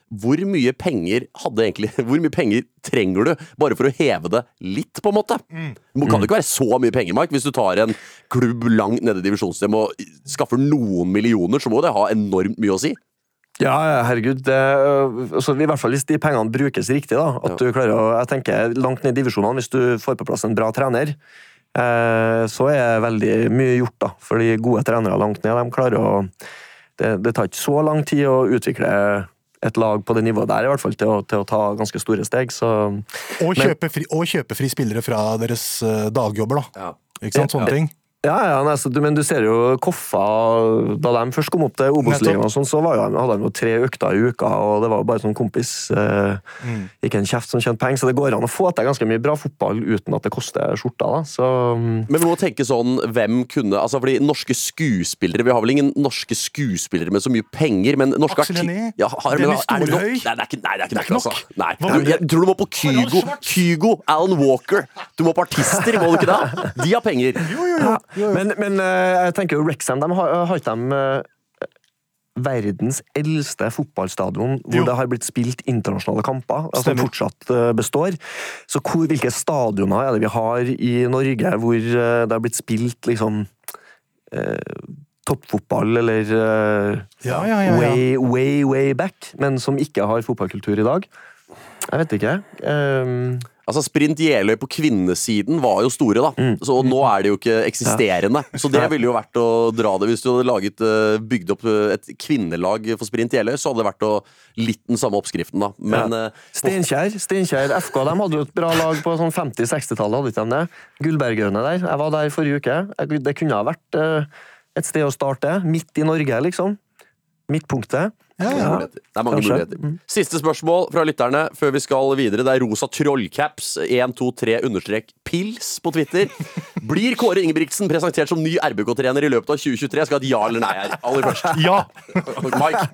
hvor mye penger hadde egentlig Hvor mye penger trenger du bare for å heve det litt, på en måte? Mm. kan det ikke være så mye penger, Mark. Hvis du tar en klubb langt nede i divisjonssystemet og skaffer noen millioner, så må det ha enormt mye å si. Ja, ja, herregud. Det, øh, altså, I hvert fall hvis de pengene brukes riktig. da, at du klarer å, jeg tenker Langt ned i divisjonene, hvis du får på plass en bra trener, eh, så er veldig mye gjort. da, For de gode trenere langt ned, de klarer å det, det tar ikke så lang tid å utvikle et lag på det nivået der, i hvert fall til å, til å ta ganske store steg. så... Og kjøpe, fri, og kjøpe fri spillere fra deres eh, dagjobber, da. Ikke sant? Sånne ting. Ja, ja, nei, så men du ser jo Koffa Da de først kom opp til Obos-ligaen, sånn, så var jo, hadde de jo tre økter i uka, og det var jo bare sånn kompis. Eh, Ikke en kjeft som tjente penger, så det går an å få til ganske mye bra fotball uten at det koster skjorta. da, så... mm, Men vi må tenke sånn, hvem kunne altså fordi Norske skuespillere Vi har vel ingen norske skuespillere med så mye penger, men norske Aksel Hennie? Ja, har, Dennis? Storhøy? Nei, det er ikke, nei, det er ikke Det er ikke nok. nok. Altså. Nei. Du, jeg tror du må på Kygo. Kygo, Alan Walker. Du må på artister, må du ikke det? De har penger. Men, men eh, jeg tenker jo Rexham, de har, har ikke de eh, verdens eldste fotballstadion hvor Jo. det har blitt spilt internasjonale kamper, altså, Stemmer. fortsatt eh, består. Så hvor, hvilke stadioner er det vi har i Norge hvor eh, det har blitt spilt liksom eh, toppfotball eller eh, Ja, ja, ja, way, way, way back, men som ikke har fotballkultur i dag? Jeg vet ikke. Um, Altså Sprint Jeløy på kvinnesiden var jo store, da. Mm. Så nå er det jo ikke eksisterende. Så det ville jo vært å dra det Hvis du hadde laget, eh, bygd opp eh, et kvinnelag for Sprint Jeløy, så hadde det vært å, litt den samme oppskriften, da. Men Ja. eh, Steinkjer Steinkjer FK de hadde jo et bra lag på sånn 50-60-tallet. hadde ikke de det? Gullbergøyene der. Jeg var der forrige uke. Det kunne ha vært et sted å starte. Midt i Norge, liksom. Midtpunktet. Ja. Det er mange Kanskje. muligheter. Siste spørsmål fra lytterne før vi skal videre. Det er rosa trollcaps 123 understrek pils på Twitter. Blir Kåre Ingebrigtsen presentert som ny RBK-trener i løpet av 2023? Jeg skal ha et ja eller nei her. Aller først. Ja! Mike.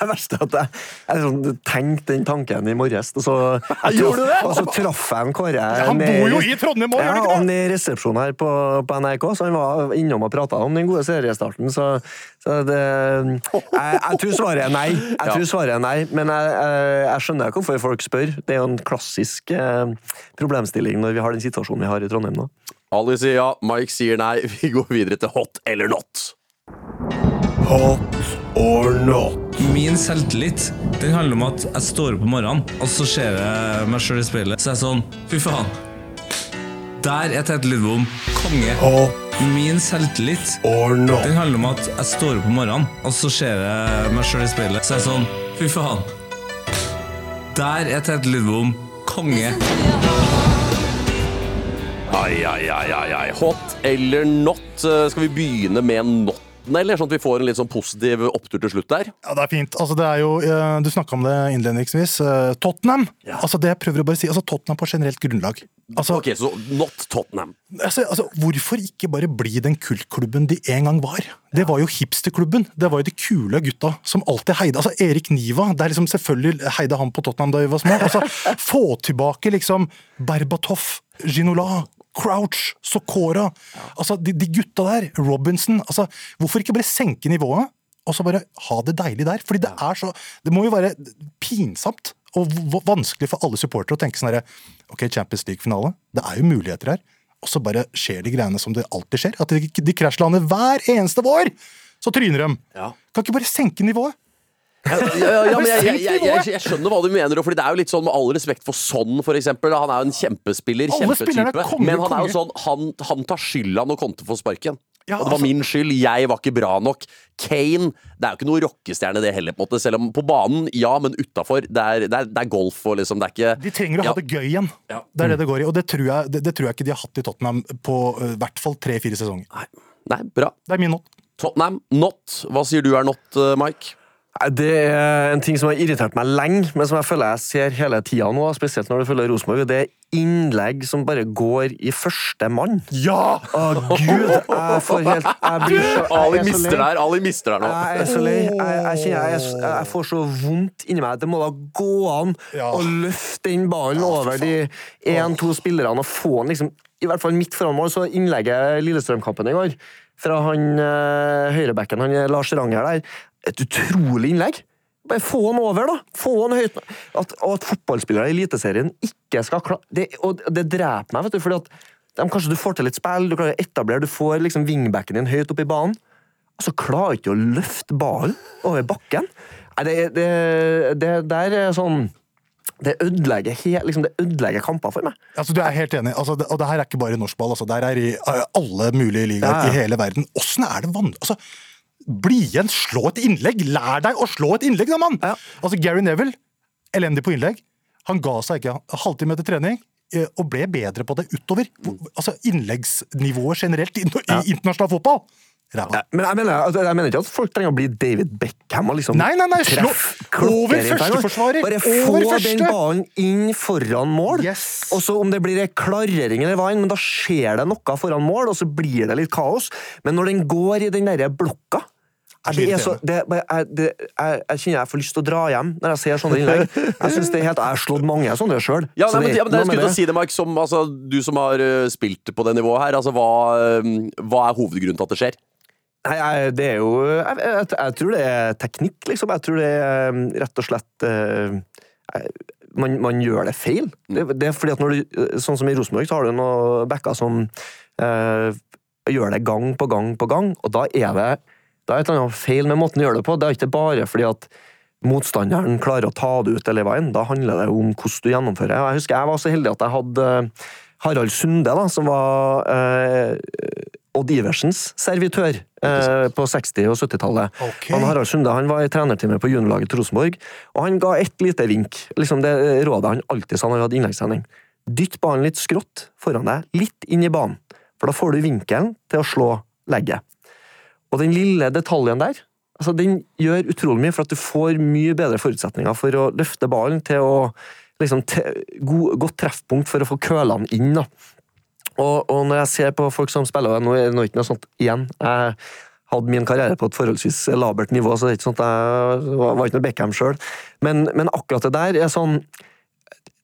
Det verste er at jeg, jeg sånn, tenkte den tanken i morges, og så, jeg Gjorde du det? og så traff jeg en Kåre Han ned- bor jo i Trondheim òg, Ja, gjør han ikke det? i resepsjonen her på, på NRK, så han var innom og prata om den gode seriestarten. Så, så det jeg, jeg tror svaret er nei. Jeg tror svaret er nei, Men jeg, jeg, jeg skjønner hvorfor folk spør. Det er jo en klassisk eh, problemstilling når vi har den situasjonen vi har i Trondheim nå. Ali sier ja, Mike sier nei. Vi går videre til hot eller not. Hot or not? Min selvtillit den handler om at jeg står opp om morgenen, og så ser jeg meg sjøl i speilet. Så jeg er sånn Fy faen. Der er Tete Lidbom konge. Hot Min selvtillit or not? den handler om at jeg står opp om morgenen, og så ser jeg meg sjøl i speilet. Så er jeg sånn Fy faen. Der er Tete Lidbom konge. Ai, ai, ai, ai, ai. Hot eller not? Eh, Skal vi begynne med notten, eller? Sånn at vi får en litt sånn positiv opptur til slutt der? Ja, det er fint. Altså, det er jo, eh, du snakka om det innledningsvis. Tottenham Tottenham! Altså, det jeg prøver å bare si, altså, Tottenham på generelt grunnlag. Altså, Ok, så not Tottenham. altså, altså, hvorfor ikke bare bli den kultklubben de en gang var? Det var jo hipsterklubben. Det var jo de kule gutta som alltid heide. Altså, Erik Niva, det er liksom selvfølgelig heide han på Tottenham da vi var små. Altså, få tilbake liksom Berbatov, Ginola, Crouch, Sokora. Altså, de, de gutta der, Robinson. Altså, hvorfor ikke bare senke nivået? Og så bare ha det deilig der. Fordi det er så Det må jo være pinsomt og vanskelig for alle supportere å tenke sånn herre Ok, Champions League-finale. Det er jo muligheter her. Og så bare skjer de greiene som det alltid skjer. At de, de krasjlander hver eneste vår! Så tryner de. Ja. Kan ikke bare senke nivået? Ja, ja, ja, men jeg, jeg, jeg, jeg, skjønner hva du mener, fordi det er jo litt sånn med all respekt for Son, for eksempel. Han er jo en kjempespiller, er kjempetype. Men han er jo sånn, han, han tar skylda når Conte får sparken. Ja, og det var altså- min skyld, jeg var ikke bra nok. Kane det er jo ikke noe rockestjerne, det heller. på en måte Selv om på banen, ja, men utafor. Det, det, det er golf og liksom Det er ikke De trenger å Ja. ha det gøy igjen. Ja. Det er det det går i. Og det tror jeg, det, det tror jeg ikke de har hatt i Tottenham på eh, i hvert fall tre-fire sesonger. Nei, nei, bra. Det er min not. Tottenham, not. Hva sier du er not, eh, Mike? Det er en ting som har irritert meg lenge, men som jeg føler jeg ser hele tida nå, spesielt når du følger Rosenborg. Det er innlegg som bare går i første mann. Ja! Å, gud! Jeg får helt Jeg blir så Ali jeg er mister det der, Ali mister der nå. Jeg er så lei. Jeg, jeg, jeg, jeg får så vondt inni meg. Det må da gå an Ja. å løfte den ballen over de én-to spillerne og få den liksom I hvert fall midt foran mål. Så innlegget Lillestrøm-kampen i går fra han øh, høyrebacken, han Lars Ranger der. Et utrolig innlegg. Bare få han over, da! Få han høyt. At, at fotballspillere i Eliteserien ikke skal klare det, det dreper meg, vet du, fordi at de, kanskje du får til litt spill, du klarer å etablere, du får liksom wingbacken din høyt opp i banen. Og så klarer ikke å løfte ballen over bakken. Nei, det, det, det der er sånn Det ødelegger, liksom, ødelegger kamper for meg. Altså, du er helt enig. Altså, det, og det her er ikke bare norsk ball. Altså, det her er i eh, alle mulige ligaer Ja. i hele verden. Åssen er det vanlig altså, Bli igjen, slå et innlegg! Lær deg å slå et innlegg, da, mann! Ja. Altså, Gary Neville, elendig på innlegg. Han ga seg ikke halvtime etter trening. eh, Og ble bedre på det utover. Altså Innleggsnivået generelt i, i internasjonal fotball. Ræva. Men jeg mener, altså, jeg mener ikke at folk trenger å bli David Beckham og liksom Nei, nei, nei, slå treffe over førsteforsvarer. Bare Over få første. den ballen inn foran mål. Yes. Og så om det blir en klarering eller hva enn, men da skjer det noe foran mål, og så blir det litt kaos. Men når den går i den derre blokka Er det det er så, det, jeg, det, jeg, jeg kjenner jeg får lyst til å dra hjem når jeg ser sånne innlegg. Jeg synes det er helt, jeg har slått mange sånne sjøl. Ja, så men, ja, men det, jeg skulle til å si det, Mark, som, altså, Du som har øh, spilt på det nivået her, altså, hva, øh, hva er hovedgrunnen til at det skjer? Nei, jeg, det er jo jeg, jeg, jeg tror det er teknikk, liksom. Jeg tror det er um, rett og slett eh, man, man gjør det feil. Det, det er fordi at når du, Sånn som i Rosenborg, så har du noen backer som eh, gjør det gang på gang på gang, og da er det da er et eller annet feil med måten å gjøre det på. Det er ikke bare fordi at motstanderen klarer å ta det ut eller veien. Da handler det om hvordan du gjennomfører. Jeg husker jeg var så heldig at jeg hadde eh, Harald Sunde, da, som var eh, Odd Iversens servitør eh, på 60- og 70-tallet. Okay. Harald Sunde han var i trenerteamet på juniorlaget til Rosenborg, og han ga ett lite vink. Liksom det rådet han alltid sa når han hadde innleggstrening. Dytt ballen litt skrått foran deg, litt inn i banen, for da får du vinkelen til å slå legget. Og den lille detaljen der, altså den gjør utrolig mye, for at du får mye bedre forutsetninger for å løfte ballen til å liksom, til, god, godt treffpunkt for å få kølene inn. da. Og, og når jeg ser på folk som spiller, nå er det ikke noe sånt igjen jeg hadde min karriere på et forholdsvis labert nivå, så det er ikke at jeg var, var ikke noe Beckham sjøl. Men, men akkurat det der er sånn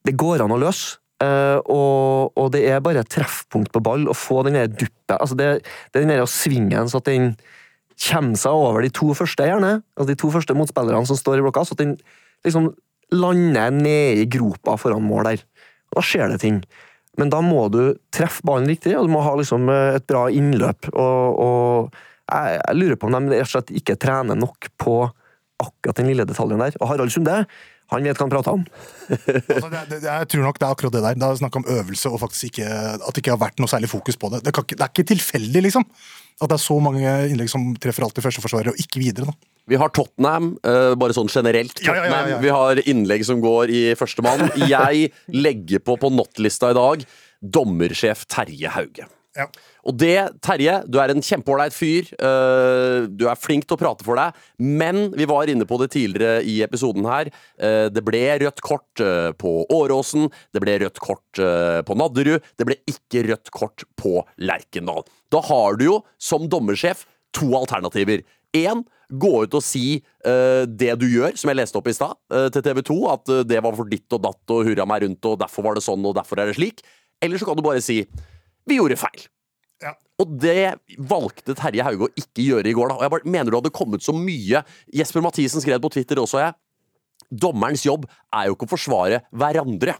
Det går an å løse. eh, og, og det er bare et treffpunkt på ball å få den der duppet. Altså det, det er den der svingen så at den kommer seg over de to første, gjerne. Altså de to første motspillerne som står i blokka, så at den liksom lander nede i gropa foran mål der. Og da skjer det ting. Men da må du treffe ballen riktig, og du må ha liksom eh, et bra innløp. Og, og jeg, jeg lurer på om de rett og slett ikke trener nok på akkurat den lille detaljen der. Og Harald Sunde, han vet hva han prater om. Altså, det, det, jeg tror nok det er akkurat det der. Det er snakk om øvelse, og faktisk ikke, at det ikke har vært noe særlig fokus på det. Det, ikke, det er ikke tilfeldig, liksom. At det er så mange innlegg som treffer alltid førsteforsvaret, og ikke videre. da. Vi har Tottenham, uh, bare sånn generelt. Ja, ja, ja, ja, Tottenham. Vi har innlegg som går i førstemann. Jeg legger på på not-lista i dag dommersjef Terje Hauge. Ja. Og det, Terje, du er en kjempeålreit fyr. Uh, du er flink til å prate for deg. Men vi var inne på det tidligere i episoden her. Uh, det ble rødt kort uh, på Åråsen. Det ble rødt kort på Nadderud. Det ble ikke rødt kort på Lerkendal. Da har du jo, som dommersjef, to alternativer. Én, gå ut og si uh, det du gjør, som jeg leste opp i stad, uh, til TV 2. At uh, det var for ditt og datt og hurra meg rundt, og derfor var det sånn, og derfor er det slik. Eller så kan du bare si vi gjorde feil. Ja. Og det valgte Terje Hauge å ikke gjøre i går. da Og jeg bare mener du hadde kommet så mye Jesper Mathisen skrev på Twitter også, jeg. Dommerens jobb er jo ikke å forsvare hverandre.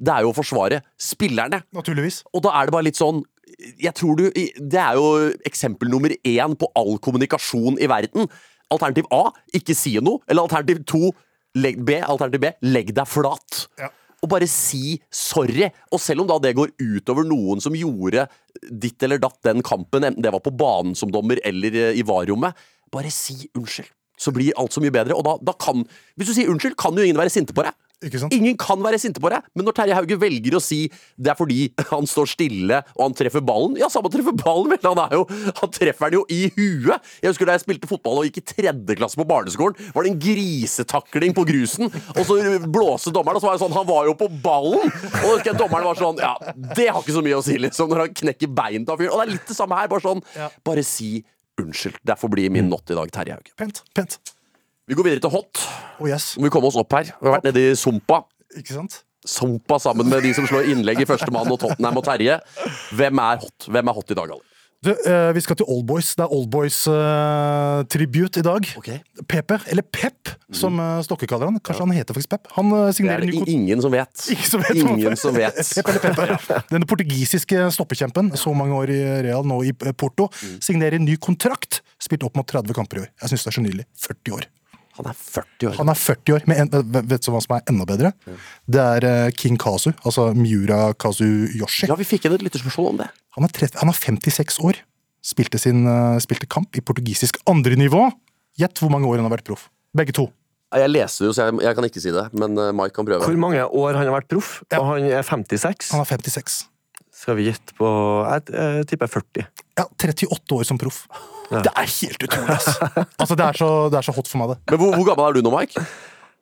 Det er jo å forsvare spillerne. Naturligvis. Og da er det bare litt sånn Jeg tror du Det er jo eksempel nummer én på all kommunikasjon i verden. Alternativ A ikke si noe. Eller alternativ 2, legg, B, alternativ B legg deg flat. Ja. Og bare si sorry. Og selv om da det går utover noen som gjorde ditt eller datt den kampen, enten det var på banen som dommer eller eh, i varrommet, bare si unnskyld. Så blir alt så mye bedre. Og da, da kan Hvis du sier unnskyld, kan jo ingen være sinte på deg. Ingen kan være sinte på deg, men når Terje Hauge velger å si det er fordi han står stille og han treffer ballen Ja, samme treffer ballen, vel! Han, jo, han treffer den jo i huet! Jeg husker da jeg spilte fotball og gikk i tredje klasse på barneskolen, var det en grisetakling på grusen, og så blåste dommeren, og så var det sånn Han var jo på ballen! Og da husker jeg dommeren var sånn Ja, det har ikke så mye å si, liksom, når han knekker beinet av fyren. Og det er litt det samme her. Bare sånn Bare si unnskyld. Derfor blir min not i dag Terje Hauge. Pent. pent. Vi går videre til hot. Oh yes. Må vi komme oss opp her. Vi har vært nede i Sumpa. Ikke sant? Sumpa sammen med de som slår innlegg i Førstemann og Tottenham og Terje. Hvem er hot Hvem er hot i dag, Ali? Du, uh, vi skal til Oldboys. Det er Oldboys-tribute i dag. Okay. Pepe, eller Pep, som uh, Stokke kaller han. Kanskje han heter faktisk Pep. Han eh, Det er signerer det ingen som vet. Ingen som vet. Ingen som vet. Pep eller Pepe. Denne portugisiske stoppekjempen, så mange år i Real, nå i eh, Porto, Mm. signerer ny kontrakt. Spilt opp mot 30 kamper i år. Jeg syns det er så nydelig. 40 år. Han er 40 år. Han er 40 år, men en, vet du hva som er enda bedre? Det er eh, King Kazu, altså Miura Kazuyoshi. Ja, vi fikk inn et lytterspørsmål om det. Han er, 30, han er 56 år. Spilte, sin, eh, spilte kamp i portugisisk andrenivå. Gjett hvor mange år han har vært proff. Begge to. Jeg leser jo, så jeg, jeg kan ikke si det, men eh, Mike kan prøve. Hvor mange år han har vært proff? Ja. Og han er 56. Han er 56. Skal vi gjette på Jeg, jeg tipper 40. Ja, 38 år som proff. Det er helt utrolig, ass! Altså, det, er så, det er så hot for meg, det. Men hvor, hvor gammel er du nå, Mike?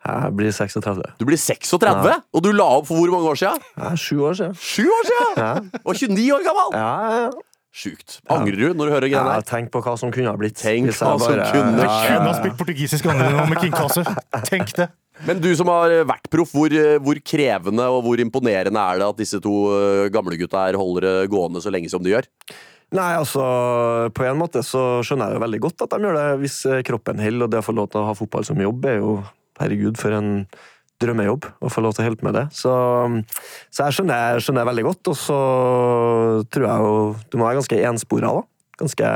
Jeg blir 36. Du blir 36, og du la opp for hvor mange år siden? Er sju år siden. Sju år siden! Ja. Og 29 år gammel! Ja, ja, ja. Sjukt. Angrer du når du hører greiene greiene her? tenk på hva som kunne ha blitt. Tenk hva bare... som kunne- ja, ja, Kunne ha spilt portugisisk andrenivå med King Kazu. Tenk det. Men du som har vært proff, hvor, hvor krevende og hvor imponerende er det at disse to eh, gamlegutta her holder det gående så lenge som de gjør? Nei, altså, På en måte så skjønner jeg jo veldig godt at de gjør det, hvis eh, kroppen holder. Og det å få lov til å ha fotball som jobb er jo herregud for en drømmejobb. Å få lov til å hjelpe med det. Så, så jeg skjønner, jeg veldig godt. Og så tror jeg jo du må være ganske enspora, da. Ganske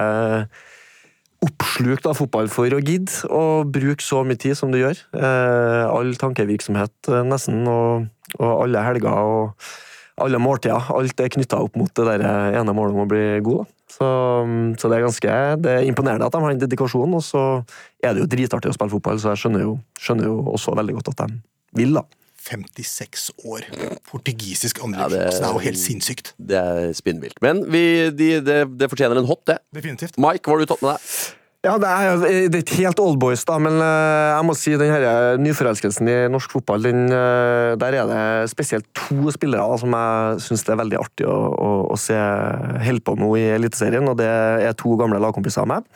oppslukt av fotball for å gidde å bruke så mye tid som du gjør. Eh, all tankevirksomhet, eh, nesten, og, og alle helger og alle måltider. Alt er knytta opp mot det der ene målet om å bli god. Da. Så, så det er ganske det er imponerende at de har den dedikasjonen, og så er det jo dritartig å spille fotball, så jeg skjønner jo, skjønner jo også veldig godt at de vil, da. 56 år. Portugisisk Ja, det- Altså, det er jo helt sinnssykt. Det er spinnvilt. Men vi, de, det, det fortjener en hot, det. Definitivt. Mike, hva har du tatt med deg? Ja, det er, det er ikke helt oldboys, da, men eh, jeg må si den her nyforelskelsen i norsk fotball, den, eh, der er det spesielt to spillere da, som jeg syns det er veldig artig å, å, å se holde på nå i Eliteserien, og det er to gamle lagkompiser av meg.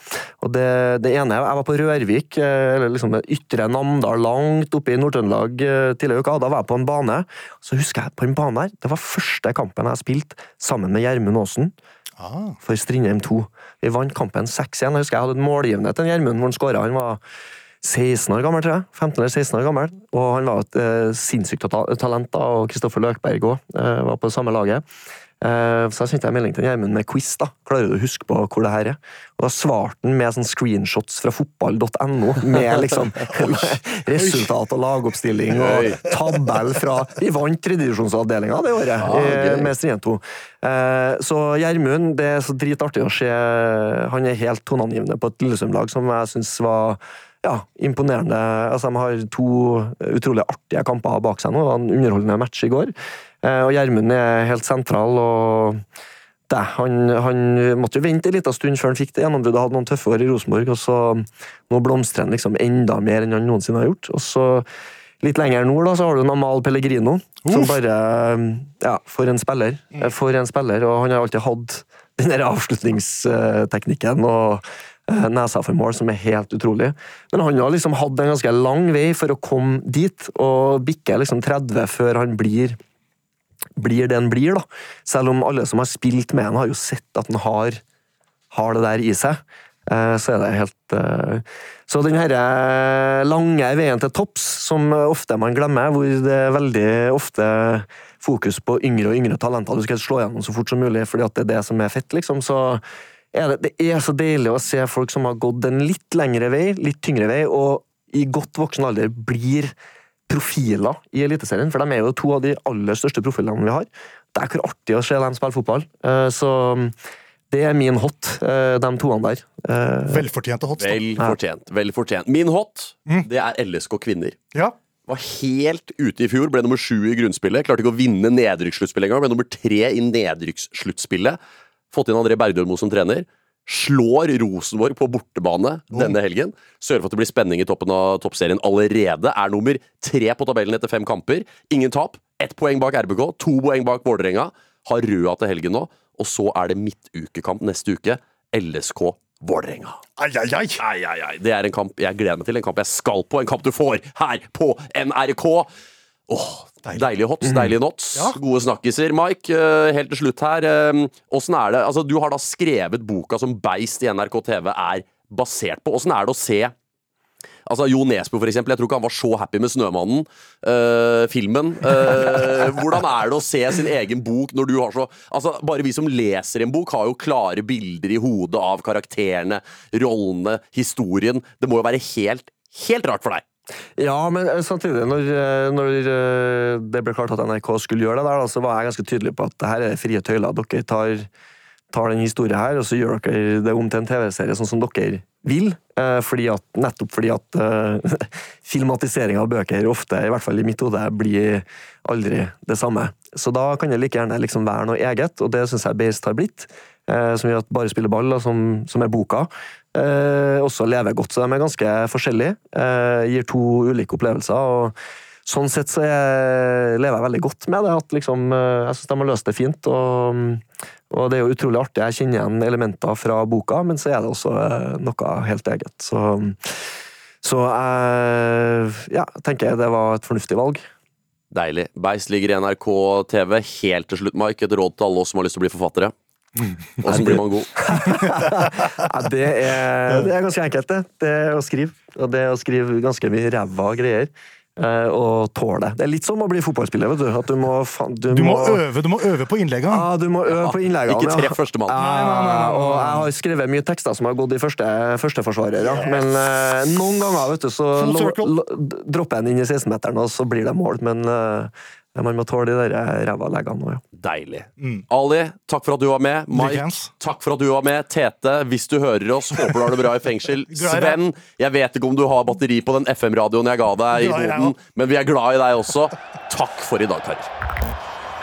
Og det, det ene Jeg var på Rørvik, eh, eller liksom Ytre Namdal, langt oppe i Nord-Trøndelag eh, tidligere i uka. Da var jeg på en bane. Så husker jeg på en bane her, det var første kampen jeg spilte sammen med Gjermund Aasen Ah, for Strindheim 2. Vi vant kampen 6-1. Jeg husker jeg hadde et målgivende til Gjermund hvor han skåra. Han var 16 år gammel, tror jeg. 15 eller 16 år gammel. Og han var et eh, sinnssykt talent, da, og Kristoffer Løkberg òg eh, var på det samme laget. Eh, så jeg sendte en melding til Gjermund med quiz. da. Klarer du å huske på hvor det her er? Og da svarte han med sånn screenshots fra fotball.no, med liksom resultat og lagoppstilling og tabell fra Vi vant tredjedivisjonsavdelinga det året Ja, eh, med Strien 2. Eh, så Gjermund, det er så dritartig å se. Han er helt toneangivende på et Lillesund-lag som jeg syns var ja, imponerende. Altså, de har to utrolig artige kamper bak seg nå. Det var en underholdende match i går. Eh, og Gjermund er helt sentral. og det, han, han måtte jo vente en liten stund før han fikk det gjennombruddet. Hadde noen tøffe år i Rosenborg, og så nå blomstrer han liksom enda mer enn han noensinne har gjort. Og så litt lenger nord da, så har du en Amal Pellegrino, som bare Ja, for en spiller. For en spiller, og han har alltid hatt den der avslutningsteknikken og eh, nesa for mål, som er helt utrolig. Men han har liksom hatt en ganske lang vei for å komme dit, og bikker liksom 30 før han blir blir det han blir, da. Selv om alle som har spilt med han har jo sett at han har, har det der i seg. Eh, Så er det helt eh, Så den her lange veien til topps, som ofte man glemmer, hvor det er veldig ofte fokus på yngre og yngre talenter, du skal slå gjennom så fort som mulig fordi at det er det som er fett, liksom, så er det, det er så deilig å se folk som har gått en litt lengre vei, litt tyngre vei, og i godt voksen alder blir profiler i Eliteserien, for de er jo to av de aller største profilene vi har. Det er hvor artig å se dem spille fotball. Eh, Så det er min hot, eh, de toene der. Eh, Velfortjente hot. da. velfortjent. Vel. Min hot, det er LSK kvinner. Ja. Var helt ute i fjor, ble nummer sju i grunnspillet. Klarte ikke å vinne nedrykkssluttspillet engang. Ble nummer tre i nedrykkssluttspillet. Fått inn André Bergdølmo som trener. Slår Rosenborg på bortebane denne helgen. Sørger for at det blir spenning i toppen av toppserien allerede. Er nummer tre på tabellen etter fem kamper. Ingen tap. Ett poeng bak RBK, to poeng bak Vålerenga. Har røda til helgen nå. Og så er det midtukekamp neste uke. LSK Vålerenga. Ai, ai, ai. Det er en kamp jeg gleder meg til. En kamp jeg skal på. En kamp du får her på NRK. Åh, Deilige hots, deilige nots. Ja. Gode snakkiser. Mike, eh, helt til slutt her. eh, Åssen er det Altså, du har da skrevet boka som Beist i NRK TV er basert på. Åssen er det å se Altså, Jo Nesbø, for eksempel. Jeg tror ikke han var så happy med Snømannen. eh, filmen. Eh, hvordan er det å se sin egen bok når du har så Altså, Bare vi som leser en bok, har jo klare bilder i hodet av karakterene, rollene, historien. Det må jo være helt, helt rart for deg. Ja, men eh, samtidig, når, eh, når eh, det ble klart at NRK skulle gjøre det der, så var jeg ganske tydelig på at det her er frie tøyler. Dere tar, tar den historien her, og så gjør dere det om til en TV-serie sånn som dere vil. Fordi at, nettopp fordi at uh, filmatisering av bøker ofte, i hvert fall i mitt hode, blir aldri det samme. Så da kan det like gjerne liksom være noe eget, og det syns jeg Beist har blitt. Uh, som gjør at Bare spiller ball, da, som, som er boka, eh, også lever godt. Så de er ganske forskjellige. Eh, gir to ulike opplevelser. og Sånn sett så jeg, lever jeg veldig godt med det. at liksom, eh, Jeg syns de har løst det fint. Og, og det er jo utrolig artig. Jeg kjenner igjen elementer fra boka, men så er det også eh, noe helt eget. Så, så jeg ja, tenker det var et fornuftig valg. Deilig. Beist ligger i NRK TV. Helt til slutt, Mike, et råd til alle oss som har lyst til å bli forfattere. Åssen blir man god? Ja, det, er, det er ganske enkelt, det. Det er å skrive. Og det er å skrive ganske mye ræva greier. eh, Og tåle det. Det er litt som å bli fotballspiller. vet du. At du må, du, Du må øve, du må øve på innleggene. Ja, du må øve på innleggene. Ikke tre treff førstemann. Ja, og jeg har skrevet mye tekster som har gått i første, førsteforsvarere. Men eh, noen ganger vet du, så lo- lo- dropper jeg den inn i 16-meteren, og så blir det mål. Men eh, man må tåle de der ræva leggene òg, ja. Deilig. Ali, takk for at du var med. Mike, takk for at du var med. Tete, hvis du hører oss, håper du har det bra i fengsel. Sven, jeg vet ikke om du har batteri på den FM-radioen jeg ga deg i boden, men vi er glad i deg også. Takk for i dag, karer.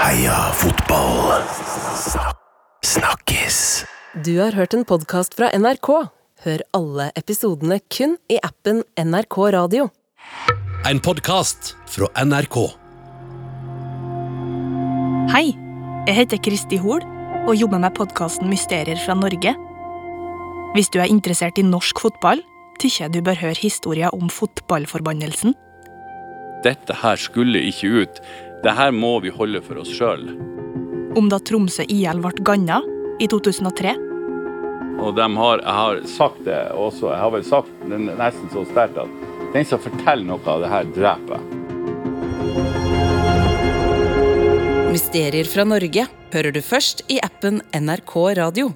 Heia fotball. Snakkes. Du har hørt en podkast fra NRK. Hør alle episodene kun i appen NRK Radio. En podkast fra NRK. Hei, jeg heter Kristi Hol og jobber med podkasten Mysterier fra Norge. Hvis du er interessert i norsk fotball, tykker jeg du bør høre historien om fotballforbannelsen. Dette her skulle ikke ut. Det her må vi holde for oss sjøl. Om da Tromsø IL ble ganna i 2003. Og de har, jeg har sagt det også, jeg har vel sagt det nesten så sterkt at den som forteller noe av det her, dreper jeg. Mysterier fra Norge hører du først i appen NRK Radio.